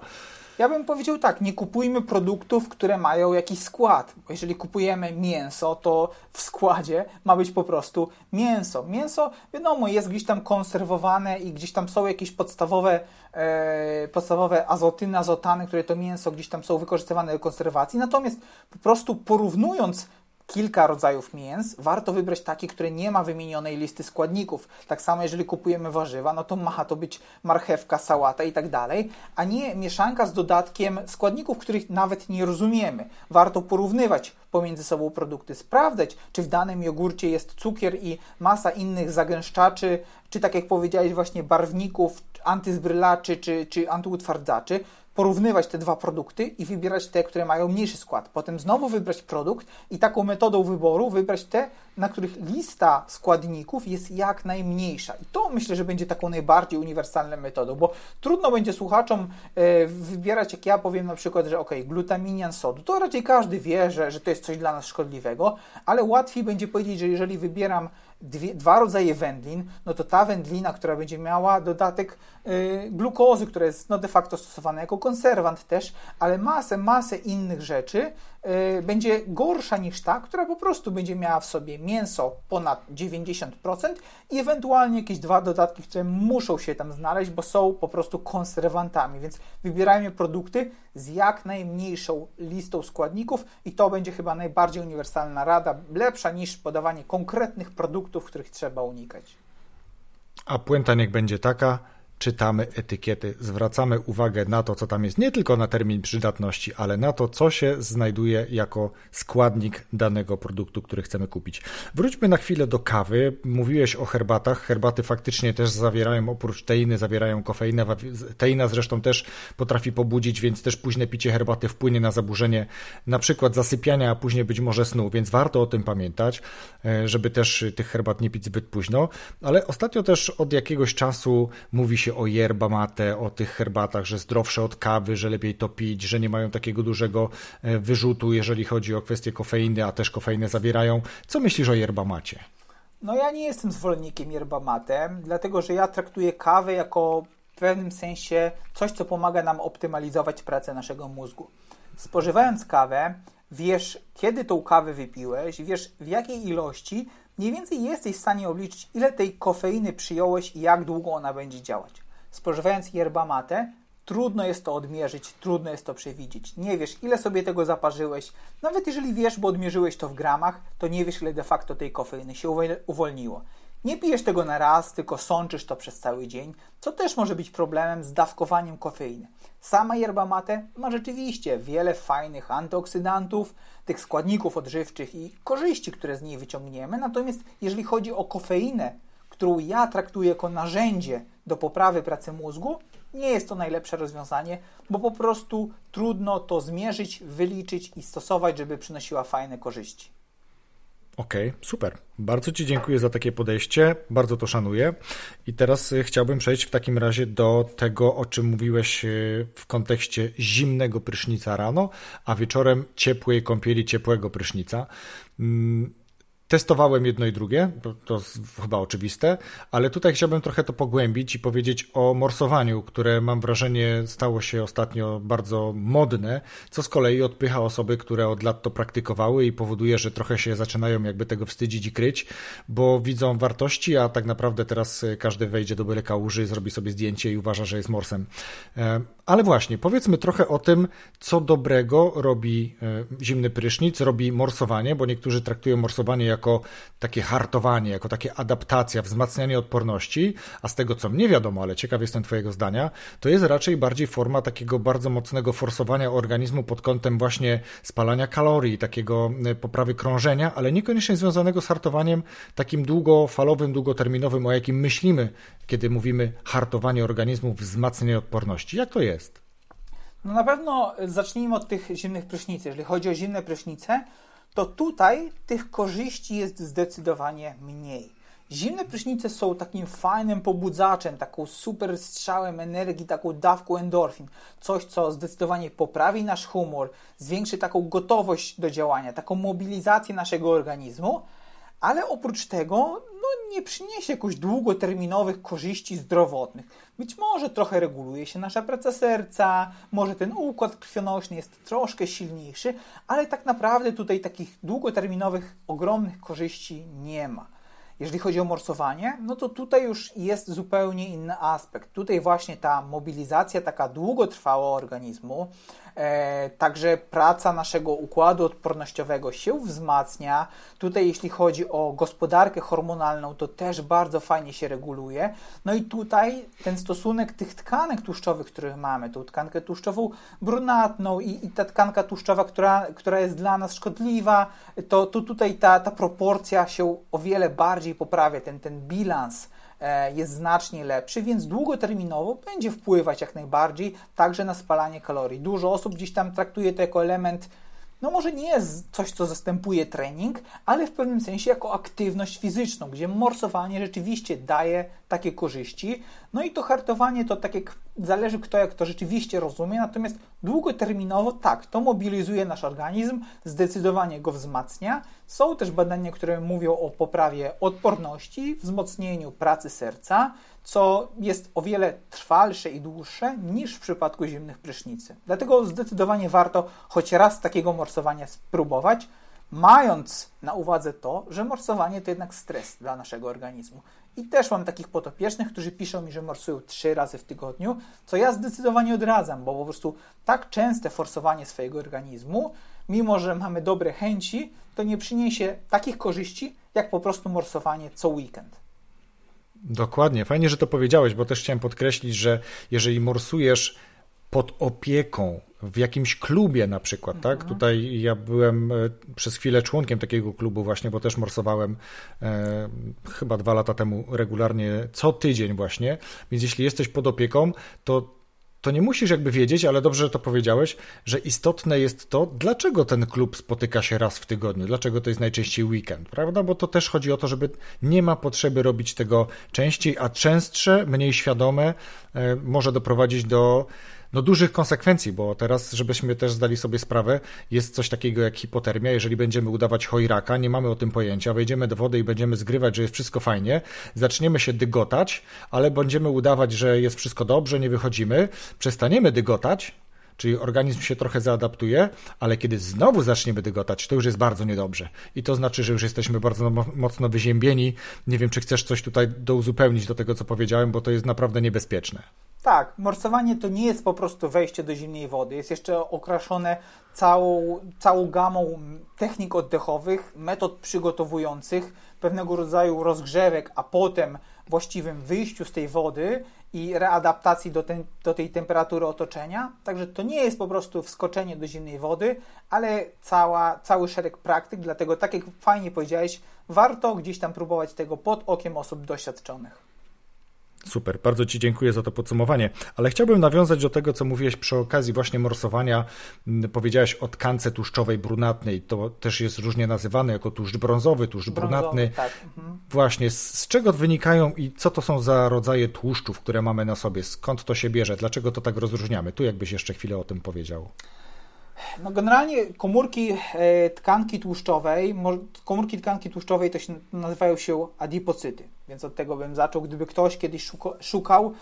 Ja bym powiedział tak, nie kupujmy produktów, które mają jakiś skład. Bo jeżeli kupujemy mięso, to w składzie ma być po prostu mięso. Mięso, wiadomo, jest gdzieś tam konserwowane i gdzieś tam są jakieś podstawowe, e, podstawowe azotyny, azotany, które to mięso gdzieś tam są wykorzystywane do konserwacji. Natomiast po prostu porównując kilka rodzajów mięs, warto wybrać takie, które nie ma wymienionej listy składników. Tak samo jeżeli kupujemy warzywa, no to ma to być marchewka, sałata i tak dalej, a nie mieszanka z dodatkiem składników, których nawet nie rozumiemy. Warto porównywać pomiędzy sobą produkty, sprawdzać, czy w danym jogurcie jest cukier i masa innych zagęszczaczy, czy tak jak powiedziałeś właśnie barwników, antyzbrylaczy czy, czy antyutwardzaczy, porównywać te dwa produkty i wybierać te, które mają mniejszy skład. Potem znowu wybrać produkt i taką metodą wyboru wybrać te, na których lista składników jest jak najmniejsza. I to myślę, że będzie taką najbardziej uniwersalną metodą, bo trudno będzie słuchaczom e, wybierać, jak ja powiem na przykład, że ok, glutaminian sodu, to raczej każdy wie, że, że to jest coś dla nas szkodliwego, ale łatwiej będzie powiedzieć, że jeżeli wybieram dwie, dwa rodzaje wędlin, no to ta wędlina, która będzie miała dodatek y, glukozy, która jest no, de facto stosowana jako konserwant też, ale masę, masę innych rzeczy, będzie gorsza niż ta, która po prostu będzie miała w sobie mięso ponad 90% i ewentualnie jakieś dwa dodatki, które muszą się tam znaleźć, bo są po prostu konserwantami, więc wybierajmy produkty z jak najmniejszą listą składników i to będzie chyba najbardziej uniwersalna rada, lepsza niż podawanie konkretnych produktów, których trzeba unikać. A puenta niech będzie taka, czytamy etykiety, zwracamy uwagę na to, co tam jest, nie tylko na termin przydatności, ale na to, co się znajduje jako składnik danego produktu, który chcemy kupić. Wróćmy na chwilę do kawy. Mówiłeś o herbatach. Herbaty faktycznie też zawierają, oprócz teiny, zawierają kofeinę. Teina zresztą też potrafi pobudzić, więc też późne picie herbaty wpłynie na zaburzenie na przykład zasypiania, a później być może snu, więc warto o tym pamiętać, e, żeby też tych herbat nie pić zbyt późno. Ale ostatnio też od jakiegoś czasu mówi się się o yerba mate, o tych herbatach, że zdrowsze od kawy, że lepiej to pić, że nie mają takiego dużego e, wyrzutu, jeżeli chodzi o kwestię kofeiny, a też kofeinę zawierają. Co myślisz o yerba macie? No ja nie jestem zwolennikiem yerba mate, dlatego że ja traktuję kawę jako w pewnym sensie coś, co pomaga nam optymalizować pracę naszego mózgu. Spożywając kawę, wiesz, kiedy tą kawę wypiłeś, wiesz, w jakiej ilości, mniej więcej jesteś w stanie obliczyć, ile tej kofeiny przyjąłeś i jak długo ona będzie działać. Spożywając yerba mate, trudno jest to odmierzyć, trudno jest to przewidzieć. Nie wiesz, ile sobie tego zaparzyłeś. Nawet jeżeli wiesz, bo odmierzyłeś to w gramach, to nie wiesz, ile de facto tej kofeiny się uwolniło. Nie pijesz tego na raz, tylko sączysz to przez cały dzień, co też może być problemem z dawkowaniem kofeiny. Sama yerba mate ma rzeczywiście wiele fajnych antyoksydantów, tych składników odżywczych i korzyści, które z niej wyciągniemy. Natomiast jeżeli chodzi o kofeinę, którą ja traktuję jako narzędzie do poprawy pracy mózgu, nie jest to najlepsze rozwiązanie, bo po prostu trudno to zmierzyć, wyliczyć i stosować, żeby przynosiła fajne korzyści. Okej, okay, super. Bardzo Ci dziękuję za takie podejście, bardzo to szanuję. I teraz y, chciałbym przejść w takim razie do tego, o czym mówiłeś y, w kontekście zimnego prysznica rano, a wieczorem ciepłej kąpieli, ciepłego prysznica. Testowałem jedno i drugie, to, to chyba oczywiste, ale tutaj chciałbym trochę to pogłębić i powiedzieć o morsowaniu, które mam wrażenie stało się ostatnio bardzo modne, co z kolei odpycha osoby, które od lat to praktykowały i powoduje, że trochę się zaczynają jakby tego wstydzić i kryć, bo widzą wartości, a tak naprawdę teraz każdy wejdzie do byle kałuży, zrobi sobie zdjęcie i uważa, że jest morsem. E, ale właśnie, powiedzmy trochę o tym, co dobrego robi e, zimny prysznic, robi morsowanie, bo niektórzy traktują morsowanie jako takie hartowanie, jako takie adaptacja, wzmacnianie odporności, a z tego co mnie wiadomo, ale ciekaw jestem Twojego zdania, to jest raczej bardziej forma takiego bardzo mocnego forsowania organizmu pod kątem właśnie spalania kalorii, takiego e, poprawy krążenia, ale niekoniecznie związanego z hartowaniem takim długofalowym, długoterminowym, o jakim myślimy, kiedy mówimy hartowanie organizmu, wzmacnianie odporności. Jak to jest? No na pewno zacznijmy od tych zimnych prysznicy. Jeżeli chodzi o zimne prysznice, to tutaj tych korzyści jest zdecydowanie mniej. Zimne prysznice są takim fajnym pobudzaczem, taką super strzałem energii, taką dawką endorfin. Coś, co zdecydowanie poprawi nasz humor, zwiększy taką gotowość do działania, taką mobilizację naszego organizmu, ale oprócz tego no, nie przyniesie jakoś długoterminowych korzyści zdrowotnych. Być może trochę reguluje się nasza praca serca, może ten układ krwionośny jest troszkę silniejszy, ale tak naprawdę tutaj takich długoterminowych, ogromnych korzyści nie ma. Jeżeli chodzi o morsowanie, no to tutaj już jest zupełnie inny aspekt. Tutaj właśnie ta mobilizacja taka długotrwała organizmu, także praca naszego układu odpornościowego się wzmacnia. Tutaj, jeśli chodzi o gospodarkę hormonalną, to też bardzo fajnie się reguluje. No i tutaj ten stosunek tych tkanek tłuszczowych, których mamy, tą tkankę tłuszczową brunatną i, i ta tkanka tłuszczowa, która, która jest dla nas szkodliwa, to, to tutaj ta, ta proporcja się o wiele bardziej poprawia, ten, ten bilans E, jest znacznie lepszy, więc długoterminowo będzie wpływać jak najbardziej także na spalanie kalorii. Dużo osób gdzieś tam traktuje to jako element no może nie jest coś, co zastępuje trening, ale w pewnym sensie jako aktywność fizyczną, gdzie morsowanie rzeczywiście daje takie korzyści. No i to hartowanie to tak jak zależy kto jak to rzeczywiście rozumie, natomiast długoterminowo tak, to mobilizuje nasz organizm, zdecydowanie go wzmacnia. Są też badania, które mówią o poprawie odporności, wzmocnieniu pracy serca, co jest o wiele trwalsze i dłuższe niż w przypadku zimnych prysznicy. Dlatego zdecydowanie warto choć raz takiego morsowania spróbować, mając na uwadze to, że morsowanie to jednak stres dla naszego organizmu. I też mam takich potopiecznych, którzy piszą mi, że morsują trzy razy w tygodniu, co ja zdecydowanie odradzam, bo po prostu tak częste forsowanie swojego organizmu, mimo że mamy dobre chęci, to nie przyniesie takich korzyści, jak po prostu morsowanie co weekend. Dokładnie. Fajnie, że to powiedziałeś, bo też chciałem podkreślić, że jeżeli morsujesz pod opieką w jakimś klubie na przykład, tak? mhm. tak? Tutaj ja byłem e, przez chwilę członkiem takiego klubu właśnie, bo też morsowałem e, chyba dwa lata temu regularnie, co tydzień właśnie, więc jeśli jesteś pod opieką, to to nie musisz jakby wiedzieć, ale dobrze, że to powiedziałeś, że istotne jest to, dlaczego ten klub spotyka się raz w tygodniu, dlaczego to jest najczęściej weekend, prawda? Bo to też chodzi o to, żeby nie ma potrzeby robić tego częściej, a częstsze, mniej świadome e, może doprowadzić do no, dużych konsekwencji, bo teraz, żebyśmy też zdali sobie sprawę, jest coś takiego jak hipotermia. Jeżeli będziemy udawać chojraka, nie mamy o tym pojęcia, wejdziemy do wody i będziemy zgrywać, że jest wszystko fajnie, zaczniemy się dygotać, ale będziemy udawać, że jest wszystko dobrze, nie wychodzimy, przestaniemy dygotać, czyli organizm się trochę zaadaptuje, ale kiedy znowu zaczniemy dygotać, to już jest bardzo niedobrze. I to znaczy, że już jesteśmy bardzo mocno wyziębieni. Nie wiem, czy chcesz coś tutaj douzupełnić do tego, co powiedziałem, bo to jest naprawdę niebezpieczne. Tak, morsowanie to nie jest po prostu wejście do zimnej wody. Jest jeszcze okraszone całą, całą gamą technik oddechowych, metod przygotowujących, pewnego rodzaju rozgrzewek, a potem właściwym wyjściu z tej wody i readaptacji do, ten, do tej temperatury otoczenia. Także to nie jest po prostu wskoczenie do zimnej wody, ale cała, cały szereg praktyk. Dlatego, tak jak fajnie powiedziałeś, warto gdzieś tam próbować tego pod okiem osób doświadczonych. Super, bardzo Ci dziękuję za to podsumowanie, ale chciałbym nawiązać do tego, co mówiłeś przy okazji właśnie morsowania. Mm, powiedziałeś o tkance tłuszczowej brunatnej, to też jest różnie nazywane jako tłuszcz brązowy, tłuszcz brązowy, brunatny. Tak. Mhm. Właśnie, z, z czego wynikają i co to są za rodzaje tłuszczów, które mamy na sobie, skąd to się bierze, dlaczego to tak rozróżniamy? Tu jakbyś jeszcze chwilę o tym powiedział. No generalnie komórki e, tkanki tłuszczowej, komórki tkanki tłuszczowej to się nazywają się adipocyty, więc od tego bym zaczął, gdyby ktoś kiedyś szukał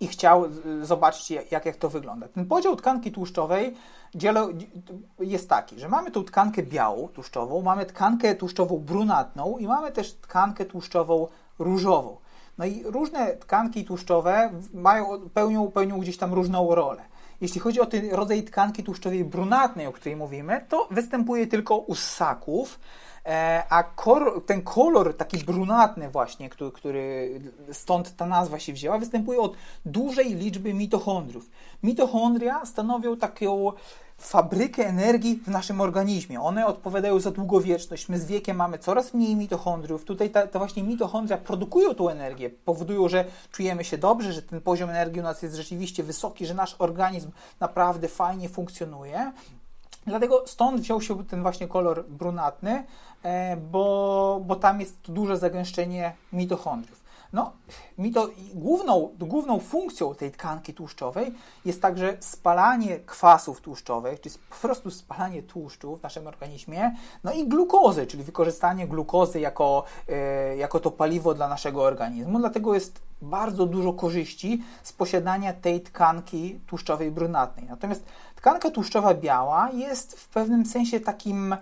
i chciał zobaczyć, jak, jak to wygląda. Ten podział tkanki tłuszczowej jest taki, że mamy tu tkankę białą tłuszczową, mamy tkankę tłuszczową brunatną i mamy też tkankę tłuszczową różową. No i różne tkanki tłuszczowe mają, pełnią, pełnią gdzieś tam różną rolę. Jeśli chodzi o ten rodzaj tkanki tłuszczowej brunatnej, o której mówimy, to występuje tylko u ssaków, e, a ten kolor taki brunatny właśnie, który, który, stąd ta nazwa się wzięła, występuje od dużej liczby mitochondriów. Mitochondria stanowią taką fabrykę energii w naszym organizmie. One odpowiadają za długowieczność. My z wiekiem mamy coraz mniej mitochondriów. Tutaj to właśnie mitochondria produkują tą energię, powodują, że czujemy się dobrze, że ten poziom energii u nas jest rzeczywiście wysoki, że nasz organizm naprawdę fajnie funkcjonuje. Dlatego stąd wziął się ten właśnie kolor brunatny, bo, bo tam jest duże zagęszczenie mitochondriów. No, mi to główną, główną funkcją tej tkanki tłuszczowej jest także spalanie kwasów tłuszczowych, czyli po prostu spalanie tłuszczu w naszym organizmie, no i glukozy, czyli wykorzystanie glukozy jako, e, jako to paliwo dla naszego organizmu. Dlatego jest bardzo dużo korzyści z posiadania tej tkanki tłuszczowej brunatnej. Natomiast tkanka tłuszczowa biała jest w pewnym sensie takim,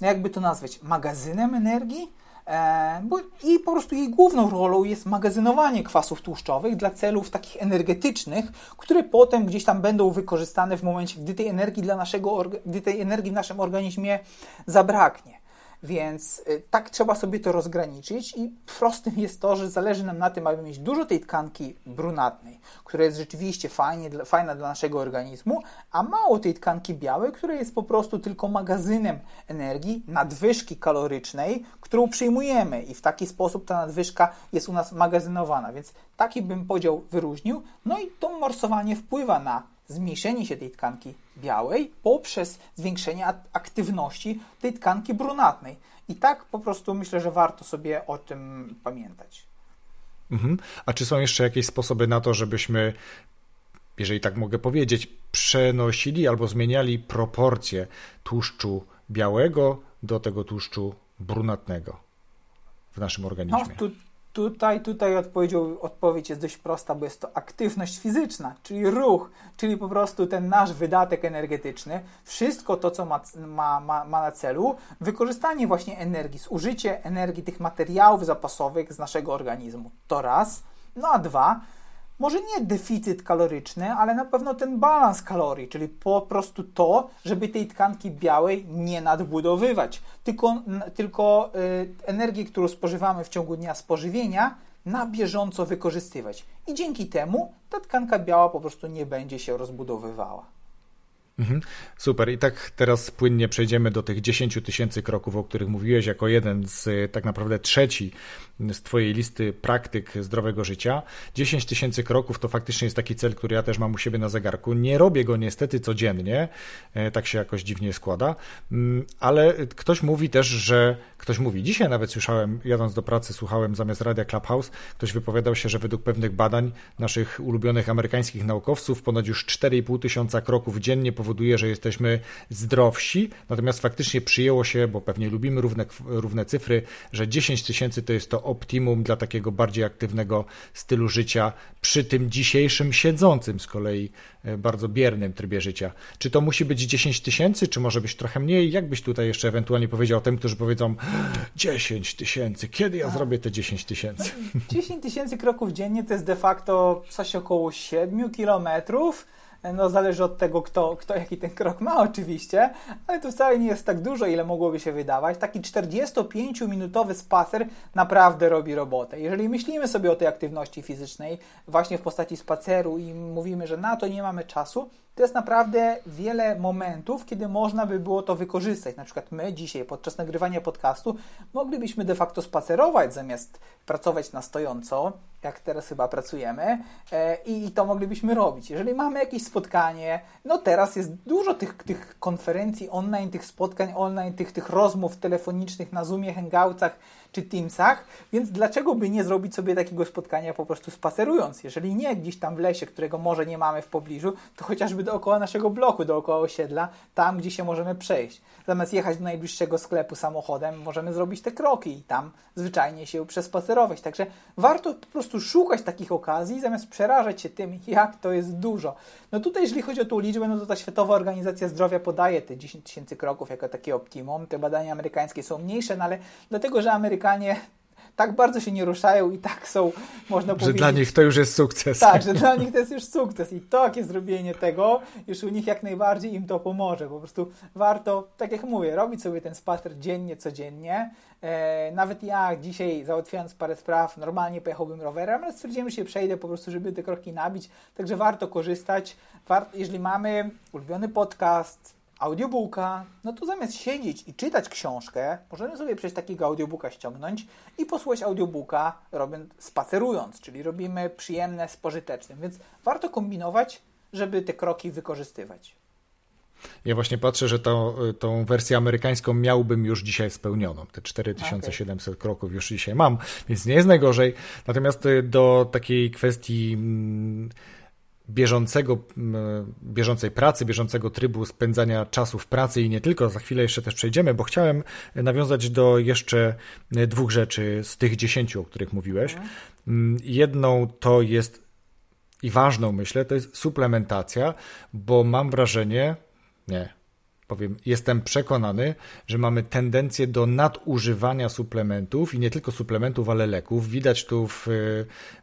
jakby to nazwać, magazynem energii, E, bo, I po prostu jej główną rolą jest magazynowanie kwasów tłuszczowych dla celów takich energetycznych, które potem gdzieś tam będą wykorzystane w momencie, gdy tej energii, dla naszego, gdy tej energii w naszym organizmie zabraknie. Więc y, tak trzeba sobie to rozgraniczyć i prostym jest to, że zależy nam na tym, aby mieć dużo tej tkanki brunatnej, która jest rzeczywiście fajnie, fajna dla naszego organizmu, a mało tej tkanki białej, która jest po prostu tylko magazynem energii, nadwyżki kalorycznej, którą przyjmujemy i w taki sposób ta nadwyżka jest u nas magazynowana. Więc taki bym podział wyróżnił. No i to morsowanie wpływa na zmniejszenie się tej tkanki białej poprzez zwiększenie aktywności tej tkanki brunatnej. I tak po prostu myślę, że warto sobie o tym pamiętać. Mhm. A czy są jeszcze jakieś sposoby na to, żebyśmy, jeżeli tak mogę powiedzieć, przenosili albo zmieniali proporcje tłuszczu białego do tego tłuszczu brunatnego w naszym organizmie? No, tu, Tutaj, tutaj odpowiedź jest dość prosta, bo jest to aktywność fizyczna, czyli ruch, czyli po prostu ten nasz wydatek energetyczny, wszystko to, co ma, ma, ma, ma na celu, wykorzystanie właśnie energii, zużycie energii tych materiałów zapasowych z naszego organizmu. To raz. No a dwa, może nie deficyt kaloryczny, ale na pewno ten balans kalorii, czyli po prostu to, żeby tej tkanki białej nie nadbudowywać, tylko, tylko y, energię, którą spożywamy w ciągu dnia spożywienia, na bieżąco wykorzystywać. I dzięki temu ta tkanka biała po prostu nie będzie się rozbudowywała. Mhm, super. I tak teraz płynnie przejdziemy do tych 10 tysięcy kroków, o których mówiłeś, jako jeden z tak naprawdę trzeci z Twojej listy praktyk zdrowego życia. 10 tysięcy kroków to faktycznie jest taki cel, który ja też mam u siebie na zegarku. Nie robię go niestety codziennie, e, tak się jakoś dziwnie składa, mm, ale ktoś mówi też, że ktoś mówi, dzisiaj nawet słyszałem, jadąc do pracy, słuchałem zamiast radia Clubhouse, ktoś wypowiadał się, że według pewnych badań naszych ulubionych amerykańskich naukowców ponad już 4,5 tysiąca kroków dziennie powoduje, że jesteśmy zdrowsi, natomiast faktycznie przyjęło się, bo pewnie lubimy równe, równe cyfry, że 10 tysięcy to jest to optimum dla takiego bardziej aktywnego stylu życia przy tym dzisiejszym siedzącym z kolei e, bardzo biernym trybie życia. Czy to musi być 10 tysięcy, czy może być trochę mniej? Jak byś tutaj jeszcze ewentualnie powiedział tym, którzy powiedzą 10 tysięcy, kiedy ja zrobię te 10 tysięcy? 10 tysięcy kroków dziennie to jest de facto coś około 7 kilometrów no zależy od tego, kto, kto jaki ten krok ma oczywiście, ale to wcale nie jest tak dużo, ile mogłoby się wydawać. Taki 45-minutowy spacer naprawdę robi robotę. Jeżeli myślimy sobie o tej aktywności fizycznej właśnie w postaci spaceru i mówimy, że na to nie mamy czasu, to jest naprawdę wiele momentów, kiedy można by było to wykorzystać. Na przykład my dzisiaj podczas nagrywania podcastu moglibyśmy de facto spacerować zamiast pracować na stojąco, jak teraz chyba pracujemy, e, i to moglibyśmy robić. Jeżeli mamy jakieś spotkanie, no teraz jest dużo tych, tych konferencji online, tych spotkań online, tych, tych rozmów telefonicznych na Zoomie, Hangoutsach, czy Teamsach, więc dlaczego by nie zrobić sobie takiego spotkania po prostu spacerując? Jeżeli nie gdzieś tam w lesie, którego może nie mamy w pobliżu, to chociażby dookoła naszego bloku, dookoła osiedla, tam gdzie się możemy przejść. Zamiast jechać do najbliższego sklepu samochodem, możemy zrobić te kroki i tam zwyczajnie się przespacerować. Także warto po prostu szukać takich okazji, zamiast przerażać się tym, jak to jest dużo. No tutaj, jeżeli chodzi o tą liczbę, no to ta Światowa Organizacja Zdrowia podaje te 10 tysięcy kroków jako takie optimum. Te badania amerykańskie są mniejsze, no ale dlatego, że Amerykanie Amerykanie tak bardzo się nie ruszają i tak są, można że powiedzieć... Że dla nich to już jest sukces. Tak, że dla nich to jest już sukces i takie zrobienie tego już u nich jak najbardziej im to pomoże. Po prostu warto, tak jak mówię, robić sobie ten spacer dziennie, codziennie. E, nawet ja dzisiaj załatwiając parę spraw, normalnie pojechałbym rowerem, ale stwierdziłem, że się przejdę po prostu, żeby te kroki nabić. Także warto korzystać. Wart, jeżeli mamy ulubiony podcast, audiobooka, no to zamiast siedzieć i czytać książkę, możemy sobie przejść takiego audiobooka ściągnąć i posłuchać audiobooka robiąc, spacerując, czyli robimy przyjemne z pożytecznym, więc warto kombinować, żeby te kroki wykorzystywać. Ja właśnie patrzę, że to, tą wersję amerykańską miałbym już dzisiaj spełnioną. Te 4700 okay. kroków już dzisiaj mam, więc nie jest najgorzej. Natomiast y, do takiej kwestii mm, bieżącego, bieżącej pracy, bieżącego trybu spędzania czasu w pracy i nie tylko, za chwilę jeszcze też przejdziemy, bo chciałem nawiązać do jeszcze dwóch rzeczy z tych dziesięciu, o których mówiłeś. Mhm. Jedną to jest i ważną myślę, to jest suplementacja, bo mam wrażenie, nie, powiem, jestem przekonany, że mamy tendencję do nadużywania suplementów i nie tylko suplementów, ale leków. Widać tu w,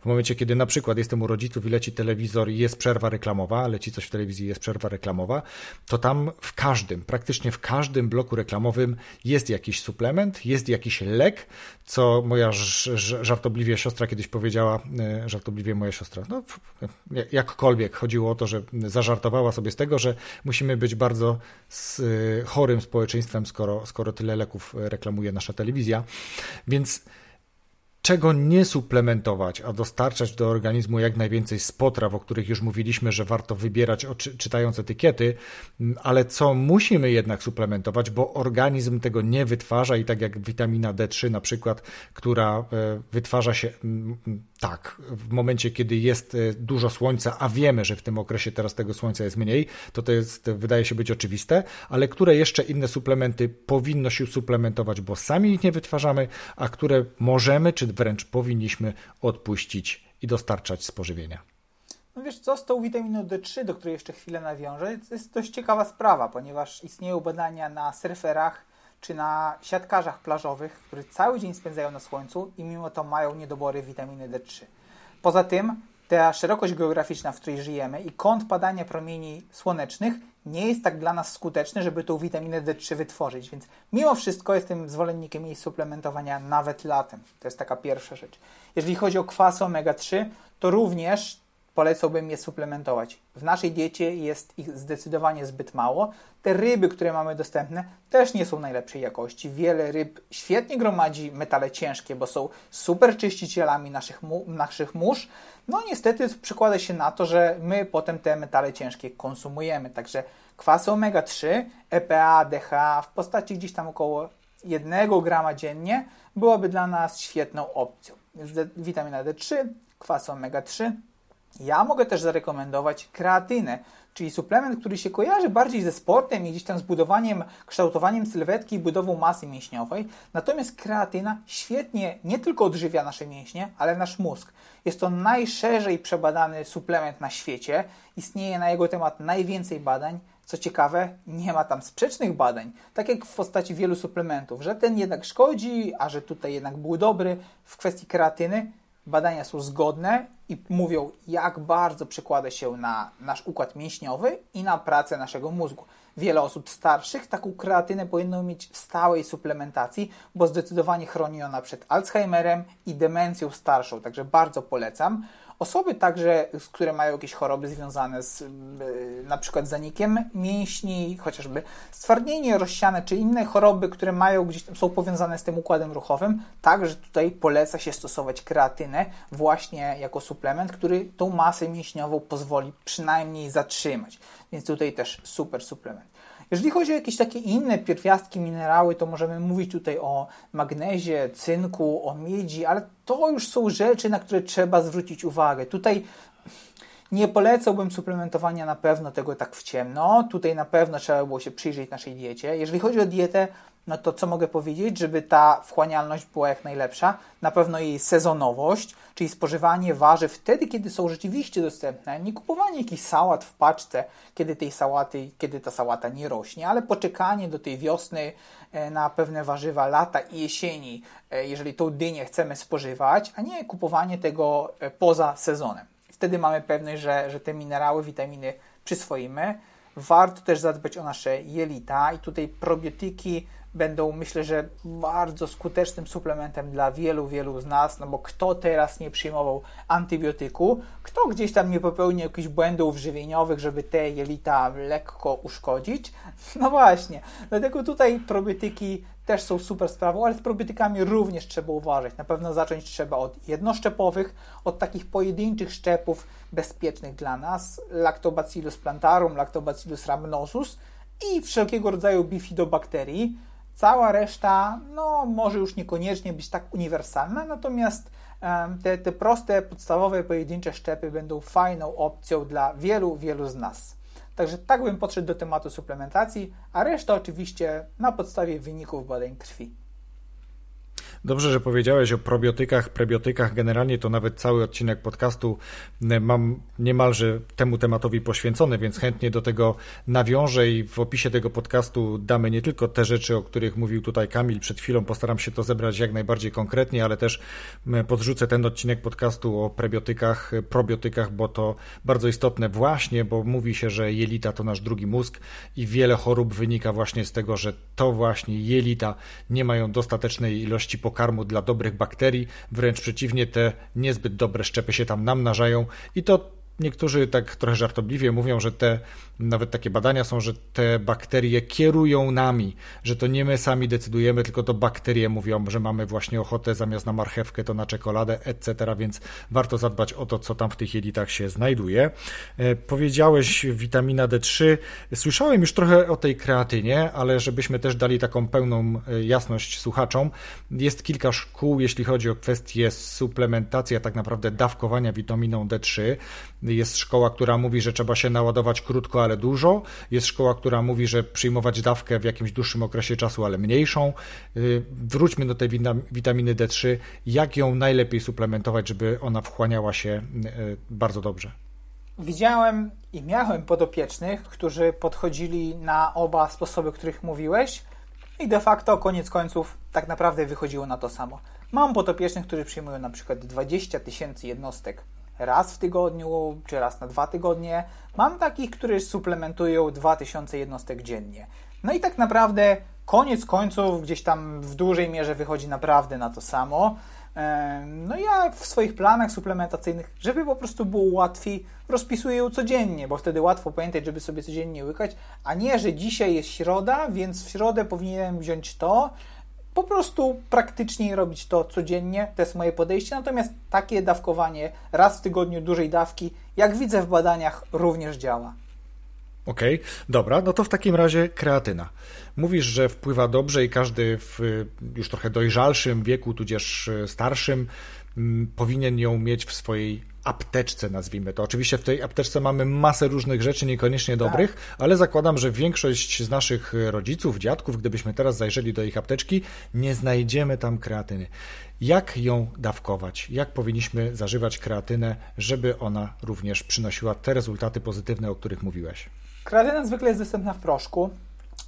w momencie, kiedy na przykład jestem u rodziców i leci telewizor i jest przerwa reklamowa, leci coś w telewizji jest przerwa reklamowa, to tam w każdym, praktycznie w każdym bloku reklamowym jest jakiś suplement, jest jakiś lek, co moja żartobliwie siostra kiedyś powiedziała, e, żartobliwie moja siostra, no jakkolwiek chodziło o to, że zażartowała sobie z tego, że musimy być bardzo z chorym społeczeństwem, skoro, skoro tyle leków reklamuje nasza telewizja. Więc czego nie suplementować, a dostarczać do organizmu jak najwięcej z potraw, o których już mówiliśmy, że warto wybierać czytając etykiety, ale co musimy jednak suplementować, bo organizm tego nie wytwarza i tak jak witamina D3 na przykład, która e, wytwarza się tak, w momencie, kiedy jest e, dużo słońca, a wiemy, że w tym okresie teraz tego słońca jest mniej, to to jest, wydaje się być oczywiste, ale które jeszcze inne suplementy powinno się suplementować, bo sami ich nie wytwarzamy, a które możemy, czy wręcz powinniśmy odpuścić i dostarczać z pożywienia. No wiesz co, z tą witaminą D3, do której jeszcze chwilę nawiążę, to jest dość ciekawa sprawa, ponieważ istnieją badania na surferach, czy na siatkarzach plażowych, którzy cały dzień spędzają na słońcu i mimo to mają niedobory witaminy D3. Poza tym ta szerokość geograficzna, w której żyjemy i kąt padania promieni słonecznych nie jest tak dla nas skuteczny, żeby tą witaminę D3 wytworzyć, więc mimo wszystko jestem zwolennikiem jej suplementowania nawet latem. To jest taka pierwsza rzecz. Jeżeli chodzi o kwasy omega-3, to również polecałbym je suplementować. W naszej diecie jest ich zdecydowanie zbyt mało. Te ryby, które mamy dostępne, też nie są najlepszej jakości. Wiele ryb świetnie gromadzi metale ciężkie, bo są super czyścicielami naszych, naszych mórz. No niestety przekłada się na to, że my potem te metale ciężkie konsumujemy. Także kwasy omega-3, EPA, DHA w postaci gdzieś tam około 1 grama dziennie byłaby dla nas świetną opcją. Witamina D3, kwasy omega-3. Ja mogę też zarekomendować kreatynę, czyli suplement, który się kojarzy bardziej ze sportem i gdzieś tam z budowaniem, kształtowaniem sylwetki i budową masy mięśniowej. Natomiast kreatyna świetnie nie tylko odżywia nasze mięśnie, ale nasz mózg. Jest to najszerzej przebadany suplement na świecie. Istnieje na jego temat najwięcej badań. Co ciekawe, nie ma tam sprzecznych badań, tak jak w postaci wielu suplementów, że ten jednak szkodzi, a że tutaj jednak był dobry. W kwestii kreatyny badania są zgodne i mówią, jak bardzo przekłada się na nasz układ mięśniowy i na pracę naszego mózgu. Wiele osób starszych taką kreatynę powinno mieć w stałej suplementacji, bo zdecydowanie chroni ona przed Alzheimerem i demencją starszą, także bardzo polecam. Osoby także, które mają jakieś choroby związane z e, na przykład zanikiem mięśni, chociażby stwardnienie rozsiane, czy inne choroby, które mają gdzieś tam, są powiązane z tym układem ruchowym, także tutaj poleca się stosować kreatynę właśnie jako suplement, który tą masę mięśniową pozwoli przynajmniej zatrzymać. Więc tutaj też super suplement. Jeżeli chodzi o jakieś takie inne pierwiastki, minerały, to możemy mówić tutaj o magnezie, cynku, o miedzi, ale to już są rzeczy, na które trzeba zwrócić uwagę. Tutaj nie polecałbym suplementowania na pewno tego tak w ciemno. Tutaj na pewno trzeba było się przyjrzeć naszej diecie. Jeżeli chodzi o dietę, no to co mogę powiedzieć, żeby ta wchłanialność była jak najlepsza? Na pewno jej sezonowość, czyli spożywanie warzyw wtedy, kiedy są rzeczywiście dostępne. Nie kupowanie jakichś sałat w paczce, kiedy tej sałaty, kiedy ta sałata nie rośnie, ale poczekanie do tej wiosny e, na pewne warzywa lata i jesieni, e, jeżeli tą dynię chcemy spożywać, a nie kupowanie tego e, poza sezonem. Wtedy mamy pewność, że, że te minerały, witaminy przyswoimy. Warto też zadbać o nasze jelita i tutaj probiotyki będą myślę, że bardzo skutecznym suplementem dla wielu, wielu z nas, no bo kto teraz nie przyjmował antybiotyku, kto gdzieś tam nie popełnił jakichś błędów żywieniowych, żeby te jelita lekko uszkodzić. No właśnie, dlatego tutaj probiotyki też są super sprawą, ale z probiotykami również trzeba uważać. Na pewno zacząć trzeba od jednoszczepowych, od takich pojedynczych szczepów bezpiecznych dla nas, Lactobacillus plantarum, Lactobacillus rhamnosus i wszelkiego rodzaju bifidobakterii, Cała reszta, no, może już niekoniecznie być tak uniwersalna, natomiast te, te proste, podstawowe, pojedyncze szczepy będą fajną opcją dla wielu, wielu z nas. Także tak bym podszedł do tematu suplementacji, a reszta oczywiście na podstawie wyników badań krwi. Dobrze, że powiedziałeś o probiotykach, prebiotykach. Generalnie to nawet cały odcinek podcastu mam niemalże temu tematowi poświęcony, więc chętnie do tego nawiążę i w opisie tego podcastu damy nie tylko te rzeczy, o których mówił tutaj Kamil przed chwilą. Postaram się to zebrać jak najbardziej konkretnie, ale też podrzucę ten odcinek podcastu o prebiotykach, probiotykach, bo to bardzo istotne właśnie, bo mówi się, że jelita to nasz drugi mózg i wiele chorób wynika właśnie z tego, że to właśnie jelita nie mają dostatecznej ilości pokarmu pokarmu dla dobrych bakterii, wręcz przeciwnie, te niezbyt dobre szczepy się tam namnażają. I to Niektórzy tak trochę żartobliwie mówią, że te, nawet takie badania są, że te bakterie kierują nami, że to nie my sami decydujemy, tylko to bakterie mówią, że mamy właśnie ochotę zamiast na marchewkę to na czekoladę, etc., więc warto zadbać o to, co tam w tych jelitach się znajduje. E, powiedziałeś witamina D3. Słyszałem już trochę o tej kreatynie, ale żebyśmy też dali taką pełną e, jasność słuchaczom, jest kilka szkół, jeśli chodzi o kwestię suplementacji, a tak naprawdę dawkowania witaminą D3. Jest szkoła, która mówi, że trzeba się naładować krótko, ale dużo. Jest szkoła, która mówi, że przyjmować dawkę w jakimś dłuższym okresie czasu, ale mniejszą. Y, wróćmy do tej witaminy D3. Jak ją najlepiej suplementować, żeby ona wchłaniała się y, bardzo dobrze? Widziałem i miałem podopiecznych, którzy podchodzili na oba sposoby, których mówiłeś, i de facto koniec końców tak naprawdę wychodziło na to samo. Mam podopiecznych, którzy przyjmują na przykład 20 tysięcy jednostek raz w tygodniu, czy raz na dwa tygodnie. Mam takich, którzy suplementują 2000 jednostek dziennie. No i tak naprawdę koniec końców gdzieś tam w dużej mierze wychodzi naprawdę na to samo. No ja w swoich planach suplementacyjnych, żeby po prostu było łatwiej, rozpisuję ją codziennie, bo wtedy łatwo pamiętać, żeby sobie codziennie łykać, a nie, że dzisiaj jest środa, więc w środę powinienem wziąć to, po prostu praktyczniej robić to codziennie, to jest moje podejście. Natomiast takie dawkowanie raz w tygodniu dużej dawki, jak widzę w badaniach, również działa. Okej, okay, dobra, no to w takim razie kreatyna. Mówisz, że wpływa dobrze i każdy w już trochę dojrzalszym wieku, tudzież starszym, mm, powinien ją mieć w swojej apteczce, nazwijmy to. Oczywiście w tej apteczce mamy masę różnych rzeczy, niekoniecznie dobrych, tak. ale zakładam, że większość z naszych rodziców, dziadków, gdybyśmy teraz zajrzeli do ich apteczki, nie znajdziemy tam kreatyny. Jak ją dawkować? Jak powinniśmy zażywać kreatynę, żeby ona również przynosiła te rezultaty pozytywne, o których mówiłeś? Kreatyna zwykle jest dostępna w proszku,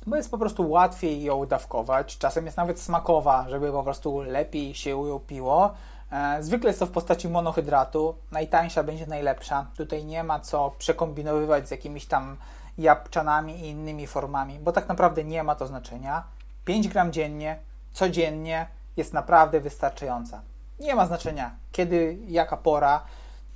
bo jest po prostu łatwiej ją dawkować. Czasem jest nawet smakowa, żeby po prostu lepiej się ją piło. E, zwykle jest to w postaci monohydratu. Najtańsza będzie najlepsza. Tutaj nie ma co przekombinowywać z jakimiś tam jabłczanami i innymi formami, bo tak naprawdę nie ma to znaczenia. 5 gram dziennie, codziennie jest naprawdę wystarczająca. Nie ma znaczenia kiedy, jaka pora.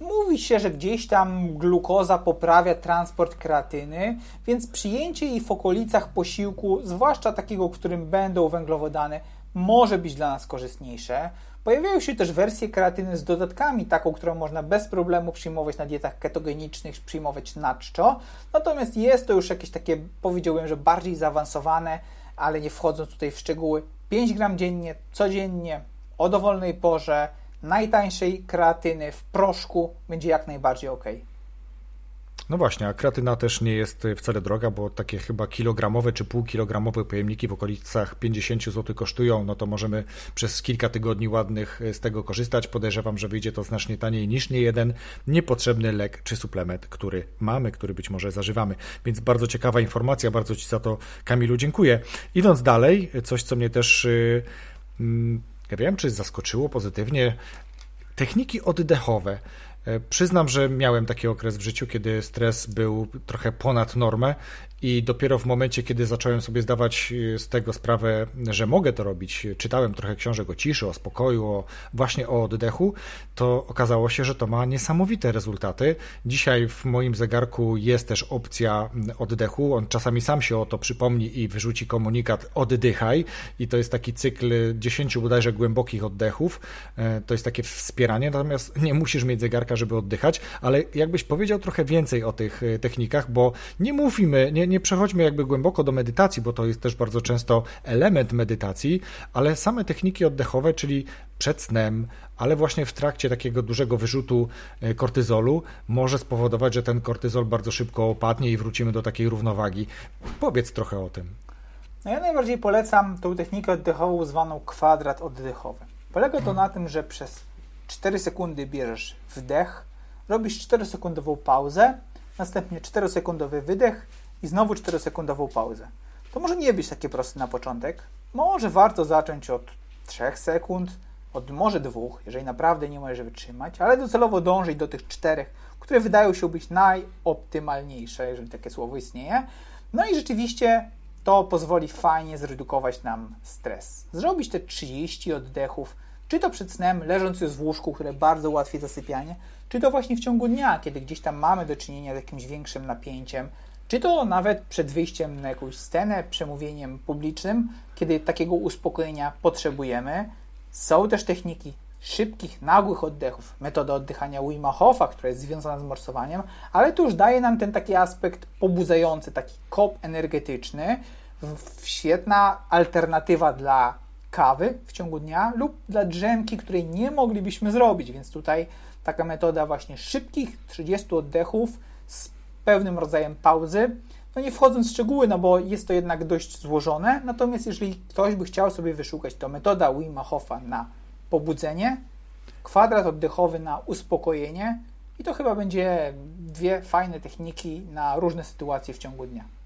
Mówi się, że gdzieś tam glukoza poprawia transport kreatyny, więc przyjęcie jej w okolicach posiłku, zwłaszcza takiego, w którym będą węglowodany, może być dla nas korzystniejsze. Pojawiają się też wersje kreatyny z dodatkami, taką, którą można bez problemu przyjmować na dietach ketogenicznych, przyjmować na czczo. Natomiast jest to już jakieś takie, powiedziałbym, że bardziej zaawansowane, ale nie wchodząc tutaj w szczegóły. 5 gram dziennie, codziennie, o dowolnej porze, najtańszej kreatyny w proszku będzie jak najbardziej ok. No właśnie, a kreatyna też nie jest wcale droga, bo takie chyba kilogramowe czy półkilogramowe pojemniki w okolicach 50 zł kosztują, no to możemy przez kilka tygodni ładnych z tego korzystać. Podejrzewam, że wyjdzie to znacznie taniej niż nie jeden niepotrzebny lek czy suplement, który mamy, który być może zażywamy. Więc bardzo ciekawa informacja, bardzo Ci za to Kamilu dziękuję. Idąc dalej, coś co mnie też y, mm, ja wiem, czy zaskoczyło pozytywnie techniki oddechowe. E, przyznam, że miałem taki okres w życiu, kiedy stres był trochę ponad normę i dopiero w momencie, kiedy zacząłem sobie zdawać e, z tego sprawę, że mogę to robić, czytałem trochę książek o ciszy, o spokoju, o, właśnie o oddechu, to okazało się, że to ma niesamowite rezultaty. Dzisiaj w moim zegarku jest też opcja oddechu. On czasami sam się o to przypomni i wyrzuci komunikat oddychaj i to jest taki cykl 10 bodajże głębokich oddechów. E, to jest takie wspieranie, natomiast nie musisz mieć zegarka, żeby oddychać, ale jakbyś powiedział trochę więcej o tych e, technikach, bo nie mówimy, nie, nie przechodźmy jakby głęboko do medytacji, bo to jest też bardzo często element medytacji, ale same techniki oddechowe, czyli przed snem, ale właśnie w trakcie takiego dużego wyrzutu e, kortyzolu może spowodować, że ten kortyzol bardzo szybko opadnie i wrócimy do takiej równowagi. Powiedz trochę o tym. No ja najbardziej polecam tą technikę oddechową zwaną kwadrat oddechowy. Polega to na tym, że przez 4 sekundy bierzesz wdech, robisz 4-sekundową pauzę, następnie 4-sekundowy wydech i znowu 4-sekundową pauzę. To może nie być takie proste na początek. Może warto zacząć od 3 sekund, od może dwóch, jeżeli naprawdę nie możesz wytrzymać, ale docelowo dążyć do tych czterech, które wydają się być najoptymalniejsze, jeżeli takie słowo istnieje. No i rzeczywiście to pozwoli fajnie zredukować nam stres. Zrobić te 30 oddechów, czy to przed snem, leżąc już w łóżku, które bardzo ułatwi zasypianie, czy to właśnie w ciągu dnia, kiedy gdzieś tam mamy do czynienia z jakimś większym napięciem, czy to nawet przed wyjściem na jakąś scenę, przemówieniem publicznym, kiedy takiego uspokojenia potrzebujemy. Są też techniki szybkich, nagłych oddechów, metoda oddychania Wima Hofa, która jest związana z morsowaniem, ale to już daje nam ten taki aspekt pobudzający, taki kop energetyczny, świetna alternatywa dla kawy w ciągu dnia lub dla drzemki, której nie moglibyśmy zrobić, więc tutaj taka metoda właśnie szybkich 30 oddechów pewnym rodzajem pauzy. No nie wchodząc w szczegóły, no bo jest to jednak dość złożone, natomiast jeżeli ktoś by chciał sobie wyszukać, to metoda Wima Hofa na pobudzenie, kwadrat oddechowy na uspokojenie i to chyba będzie dwie fajne techniki na różne sytuacje w ciągu dnia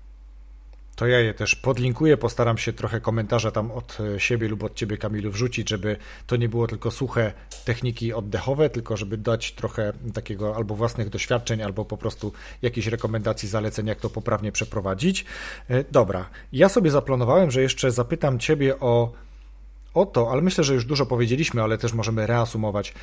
to ja je też podlinkuję. Postaram się trochę komentarza tam od siebie lub od ciebie, Kamilu, wrzucić, żeby to nie było tylko suche techniki oddechowe, tylko żeby dać trochę takiego albo własnych doświadczeń, albo po prostu jakichś rekomendacji, zaleceń, jak to poprawnie przeprowadzić. E, dobra, ja sobie zaplanowałem, że jeszcze zapytam ciebie o o to, ale myślę, że już dużo powiedzieliśmy, ale też możemy reasumować.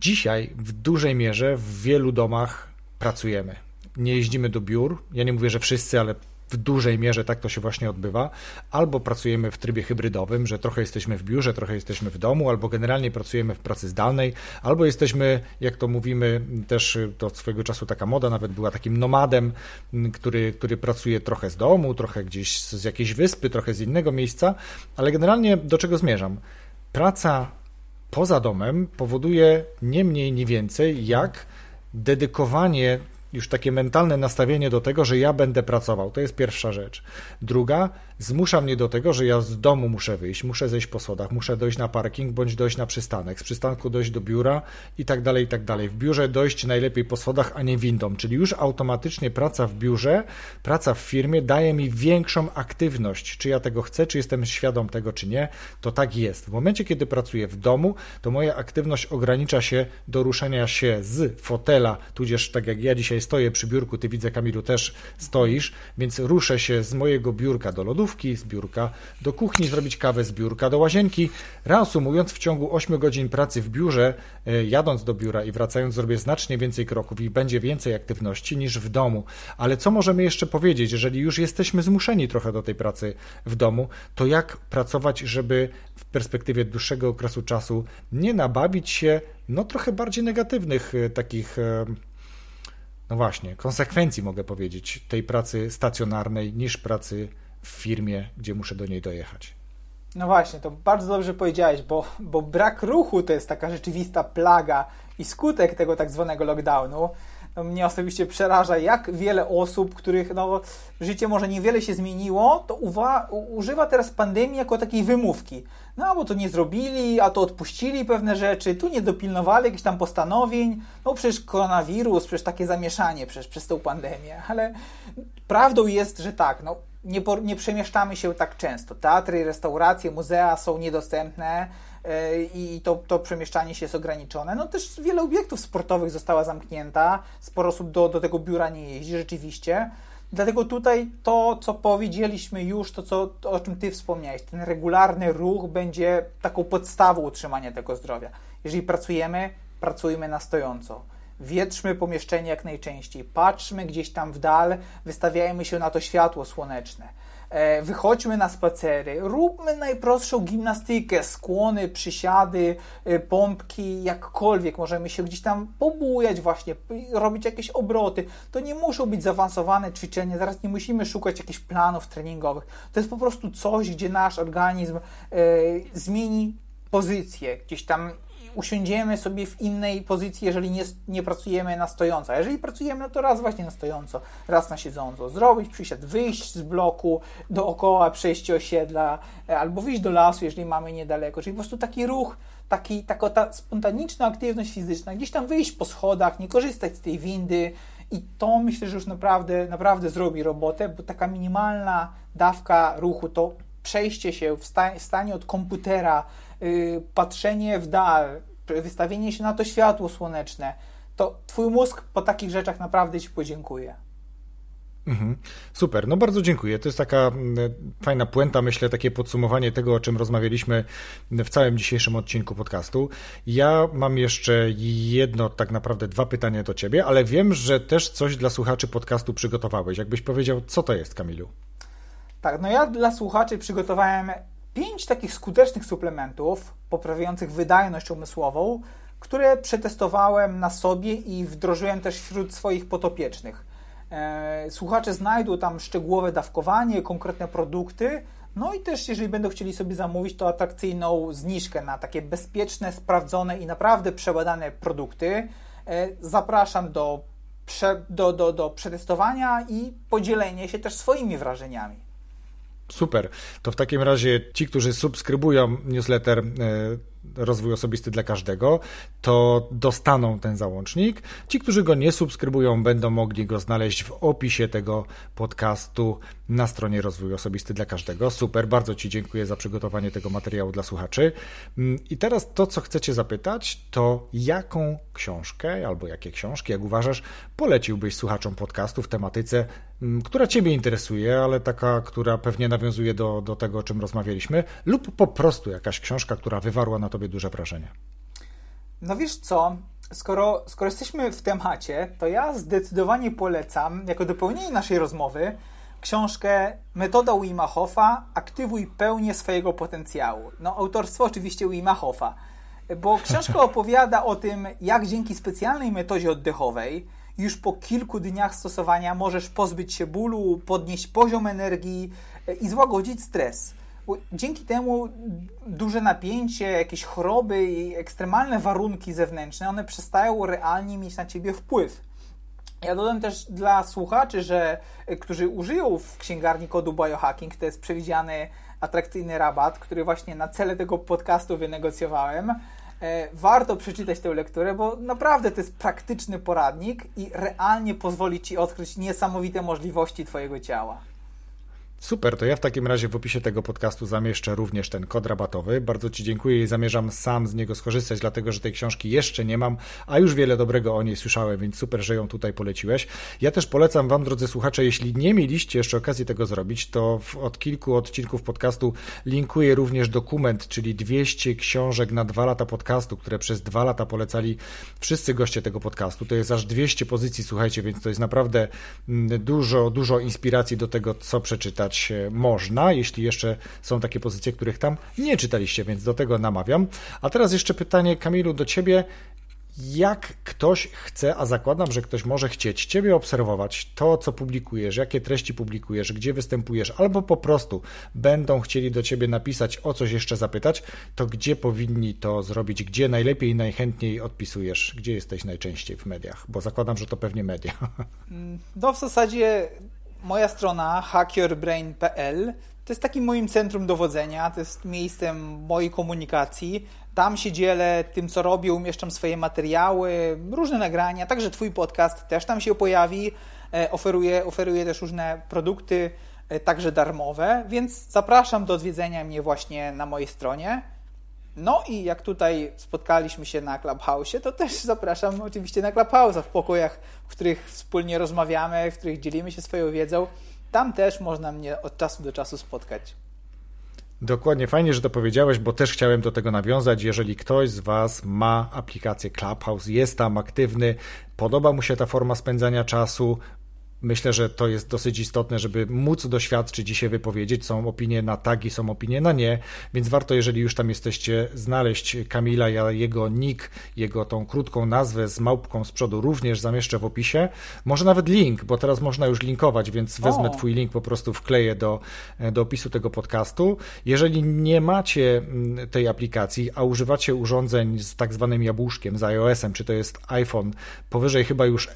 Dzisiaj w dużej mierze w wielu domach pracujemy. Nie jeździmy do biur. Ja nie mówię, że wszyscy, ale w dużej mierze tak to się właśnie odbywa. Albo pracujemy w trybie hybrydowym, że trochę jesteśmy w biurze, trochę jesteśmy w domu, albo generalnie pracujemy w pracy zdalnej, albo jesteśmy, jak to mówimy, też to od swojego czasu taka moda nawet była takim nomadem, który, który pracuje trochę z domu, trochę gdzieś z jakiejś wyspy, trochę z innego miejsca, ale generalnie do czego zmierzam? Praca poza domem powoduje nie mniej, nie więcej jak dedykowanie już takie mentalne nastawienie do tego, że ja będę pracował. To jest pierwsza rzecz. Druga, zmusza mnie do tego, że ja z domu muszę wyjść, muszę zejść po schodach, muszę dojść na parking bądź dojść na przystanek, z przystanku dojść do biura i tak dalej, i tak dalej. W biurze dojść najlepiej po schodach, a nie windą, czyli już automatycznie praca w biurze, praca w firmie daje mi większą aktywność. Czy ja tego chcę, czy jestem świadom tego, czy nie, to tak jest. W momencie, kiedy pracuję w domu, to moja aktywność ogranicza się do ruszenia się z fotela, tudzież tak jak ja dzisiaj stoję przy biurku, ty widzę Kamilu też stoisz, więc ruszę się z mojego biurka do lodówki, z biurka do kuchni, zrobić kawę z biurka do łazienki. Reasumując, w ciągu 8 godzin pracy w biurze, e, jadąc do biura i wracając, zrobię znacznie więcej kroków i będzie więcej aktywności niż w domu. Ale co możemy jeszcze powiedzieć, jeżeli już jesteśmy zmuszeni trochę do tej pracy w domu, to jak pracować, żeby w perspektywie dłuższego okresu czasu nie nabawić się no trochę bardziej negatywnych e, takich e, no właśnie, konsekwencji mogę powiedzieć tej pracy stacjonarnej niż pracy w firmie, gdzie muszę do niej dojechać. No właśnie, to bardzo dobrze powiedziałeś, bo, bo brak ruchu to jest taka rzeczywista plaga i skutek tego tak zwanego lockdownu no, mnie osobiście przeraża, jak wiele osób, których no, życie może niewiele się zmieniło, to uwa- używa teraz pandemii jako takiej wymówki. No, bo to nie zrobili, a to odpuścili pewne rzeczy, tu nie dopilnowali jakichś tam postanowień, no przecież koronawirus, przecież takie zamieszanie przecież przez tą pandemię, ale prawdą jest, że tak, no, nie, nie przemieszczamy się tak często. Teatry, restauracje, muzea są niedostępne, E, i to, to przemieszczanie się jest ograniczone. No też wiele obiektów sportowych została zamknięta, sporo osób do, do tego biura nie jeździ rzeczywiście. Dlatego tutaj to, co powiedzieliśmy już, to, co, to o czym Ty wspomniałeś, ten regularny ruch będzie taką podstawą utrzymania tego zdrowia. Jeżeli pracujemy, pracujmy na stojąco. Wietrzmy pomieszczenie jak najczęściej, patrzmy gdzieś tam w dal, wystawiajmy się na to światło słoneczne. E, wychodźmy na spacery, róbmy najprostszą gimnastykę, skłony, przysiady, e, pompki, jakkolwiek. Możemy się gdzieś tam pobujać właśnie, robić jakieś obroty. To nie muszą być zaawansowane ćwiczenia, zaraz nie musimy szukać jakichś planów treningowych. To jest po prostu coś, gdzie nasz organizm e, zmieni pozycję, gdzieś tam usiądziemy sobie w innej pozycji, jeżeli nie, nie pracujemy na stojąco. A jeżeli pracujemy, no to raz właśnie na stojąco, raz na siedząco. Zrobić przysiad, wyjść z bloku dookoła, przejść osiedla, e, albo wyjść do lasu, jeżeli mamy niedaleko. Czyli po prostu taki ruch, taki, taka ta spontaniczna aktywność fizyczna, gdzieś tam wyjść po schodach, nie korzystać z tej windy, i to myślę, że już naprawdę, naprawdę zrobi robotę, bo taka minimalna dawka ruchu to przejście się w, sta w stanie od komputera patrzenie w dal, wystawienie się na to światło słoneczne, to twój mózg po takich rzeczach naprawdę ci podziękuje. Mhm. Super, no bardzo dziękuję. To jest taka fajna puenta, myślę, takie podsumowanie tego, o czym rozmawialiśmy w całym dzisiejszym odcinku podcastu. Ja mam jeszcze jedno, tak naprawdę dwa pytania do ciebie, ale wiem, że też coś dla słuchaczy podcastu przygotowałeś. Jakbyś powiedział, co to jest, Kamilu? Tak, no ja dla słuchaczy przygotowałem pięć takich skutecznych suplementów poprawiających wydajność umysłową, które przetestowałem na sobie i wdrożyłem też wśród swoich potopiecznych. E, słuchacze znajdą tam szczegółowe dawkowanie, konkretne produkty, no i też jeżeli będą chcieli sobie zamówić, to atrakcyjną zniżkę na takie bezpieczne, sprawdzone i naprawdę przebadane produkty. E, zapraszam do, do, do, do przetestowania i podzielenia się też swoimi wrażeniami. Super. To w takim razie ci, którzy subskrybują newsletter, e, rozwój osobisty dla każdego, to dostaną ten załącznik. Ci, którzy go nie subskrybują, będą mogli go znaleźć w opisie tego podcastu na stronie Rozwój Osobisty dla Każdego. Super, bardzo Ci dziękuję za przygotowanie tego materiału dla słuchaczy. Mm, I teraz to, co chcecie zapytać, to jaką książkę albo jakie książki, jak uważasz, poleciłbyś słuchaczom podcastu w tematyce, mm, która Ciebie interesuje, ale taka, która pewnie nawiązuje do, do tego, o czym rozmawialiśmy, lub po prostu jakaś książka, która wywarła na Tobie duże wrażenie? No wiesz co, skoro, skoro jesteśmy w temacie, to ja zdecydowanie polecam, jako dopełnienie naszej rozmowy, książkę Metoda Wima Hofa Aktywuj pełnię swojego potencjału. No, autorstwo oczywiście Wima Hofa, bo książka opowiada o tym, jak dzięki specjalnej metodzie oddechowej już po kilku dniach stosowania możesz pozbyć się bólu, podnieść poziom energii i złagodzić stres. Dzięki temu duże napięcie, jakieś choroby i ekstremalne warunki zewnętrzne, one przestają realnie mieć na ciebie wpływ. Ja dodam też dla słuchaczy, że e, którzy użyją w księgarni kodu biohacking, to jest przewidziany atrakcyjny rabat, który właśnie na cele tego podcastu wynegocjowałem. E, warto przeczytać tę lekturę, bo naprawdę to jest praktyczny poradnik i realnie pozwoli Ci odkryć niesamowite możliwości Twojego ciała. Super, to ja w takim razie w opisie tego podcastu zamieszczę również ten kod rabatowy. Bardzo Ci dziękuję i zamierzam sam z niego skorzystać, dlatego że tej książki jeszcze nie mam, a już wiele dobrego o niej słyszałem, więc super, że ją tutaj poleciłeś. Ja też polecam Wam, drodzy słuchacze, jeśli nie mieliście jeszcze okazji tego zrobić, to w, od kilku odcinków podcastu linkuję również dokument, czyli 200 książek na dwa lata podcastu, które przez dwa lata polecali wszyscy goście tego podcastu. To jest aż 200 pozycji, słuchajcie, więc to jest naprawdę mm, dużo, dużo inspiracji do tego, co przeczytać można, jeśli jeszcze są takie pozycje, których tam nie czytaliście, więc do tego namawiam. A teraz jeszcze pytanie, Kamilu, do ciebie. Jak ktoś chce, a zakładam, że ktoś może chcieć Ciebie obserwować, to co publikujesz, jakie treści publikujesz, gdzie występujesz, albo po prostu będą chcieli do Ciebie napisać, o coś jeszcze zapytać, to gdzie powinni to zrobić, gdzie najlepiej i najchętniej odpisujesz, gdzie jesteś najczęściej w mediach, bo zakładam, że to pewnie media. No w zasadzie moja strona hackerbrain.pl to jest takim moim centrum dowodzenia, to jest miejscem mojej komunikacji. Tam się dzielę tym, co robię, umieszczam swoje materiały, różne nagrania, także Twój podcast też tam się pojawi. E, oferuję, oferuję też różne produkty, e, także darmowe, więc zapraszam do odwiedzenia mnie właśnie na mojej stronie. No i jak tutaj spotkaliśmy się na Clubhouse, to też zapraszam oczywiście na Clubhouse w pokojach, w których wspólnie rozmawiamy, w których dzielimy się swoją wiedzą. Tam też można mnie od czasu do czasu spotkać. Dokładnie, fajnie, że to powiedziałeś, bo też chciałem do tego nawiązać. Jeżeli ktoś z Was ma aplikację Clubhouse, jest tam aktywny, podoba mu się ta forma spędzania czasu, Myślę, że to jest dosyć istotne, żeby móc doświadczyć i się wypowiedzieć. Są opinie na tak i są opinie na nie, więc warto, jeżeli już tam jesteście, znaleźć Kamila, ja jego nick, jego tą krótką nazwę z małpką z przodu również zamieszczę w opisie. Może nawet link, bo teraz można już linkować, więc wezmę o. Twój link, po prostu wkleję do, do opisu tego podcastu. Jeżeli nie macie mm, tej aplikacji, a używacie urządzeń z tak zwanym jabłuszkiem, z iOS-em, czy to jest iPhone, powyżej chyba już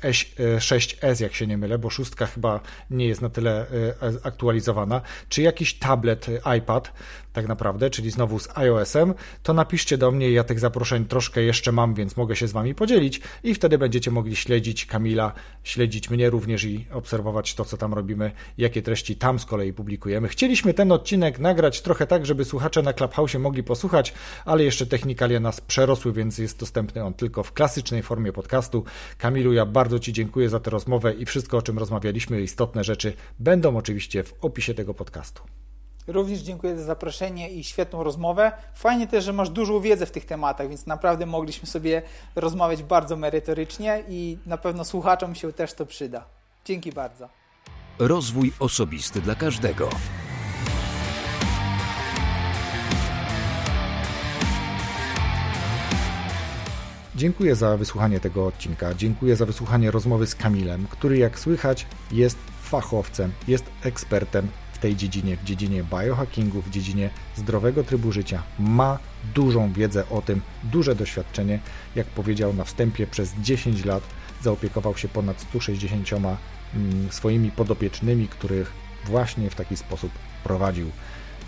6S, jak się nie mylę, bo szóstka chyba nie jest na tyle e, aktualizowana, czy jakiś tablet, e, iPad, tak naprawdę, czyli znowu z iOS-em, to napiszcie do mnie, ja tych zaproszeń troszkę jeszcze mam, więc mogę się z Wami podzielić i wtedy będziecie mogli śledzić Kamila, śledzić mnie również i obserwować to, co tam robimy, jakie treści tam z kolei publikujemy. Chcieliśmy ten odcinek nagrać trochę tak, żeby słuchacze na Clubhouse mogli posłuchać, ale jeszcze technikalia nas przerosły, więc jest dostępny on tylko w klasycznej formie podcastu. Kamilu, ja bardzo Ci dziękuję za tę rozmowę i wszystko, o czym rozmawialiśmy, istotne rzeczy będą oczywiście w opisie tego podcastu. Również dziękuję za zaproszenie i świetną rozmowę. Fajnie też, że masz dużą wiedzę w tych tematach, więc naprawdę mogliśmy sobie rozmawiać bardzo merytorycznie i na pewno słuchaczom się też to przyda. Dzięki bardzo. Rozwój osobisty dla każdego. Dziękuję za wysłuchanie tego odcinka. Dziękuję za wysłuchanie rozmowy z Kamilem, który jak słychać jest fachowcem, jest ekspertem w tej dziedzinie, w dziedzinie biohackingu, w dziedzinie zdrowego trybu życia. Ma dużą wiedzę o tym, duże doświadczenie. Jak powiedział na wstępie, przez 10 lat zaopiekował się ponad 160 mm, swoimi podopiecznymi, których właśnie w taki sposób prowadził.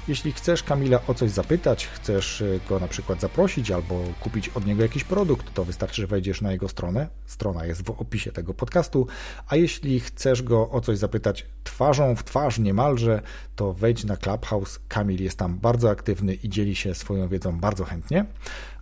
Jeśli chcesz Kamila o coś zapytać, chcesz e, go na przykład zaprosić albo kupić od niego jakiś produkt, to wystarczy, że wejdziesz na jego stronę. Strona jest w opisie tego podcastu. A jeśli chcesz go o coś zapytać twarzą w twarz niemalże, to wejdź na Clubhouse. Kamil jest tam bardzo aktywny i dzieli się swoją wiedzą bardzo chętnie.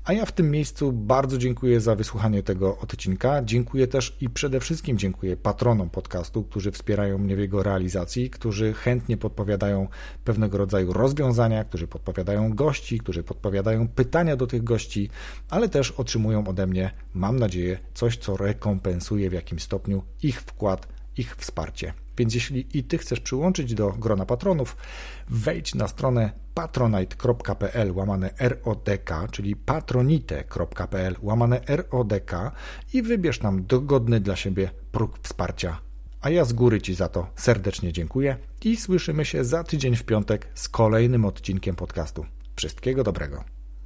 A ja w tym miejscu bardzo dziękuję za wysłuchanie tego odcinka. Dziękuję też i przede wszystkim dziękuję patronom podcastu, którzy wspierają mnie w jego realizacji, którzy chętnie podpowiadają pewnego rodzaju rozwiązania, którzy podpowiadają gości, którzy podpowiadają pytania do tych gości, ale też otrzymują ode mnie, mam nadzieję, coś, co rekompensuje w jakimś stopniu ich wkład, ich wsparcie. Więc jeśli i Ty chcesz przyłączyć do grona patronów, wejdź na stronę patronite.pl łamane RODK, czyli patronite.pl łamane RODK i wybierz tam dogodny dla siebie próg wsparcia. A ja z góry Ci za to serdecznie dziękuję i słyszymy się za tydzień w piątek z kolejnym odcinkiem podcastu. Wszystkiego dobrego.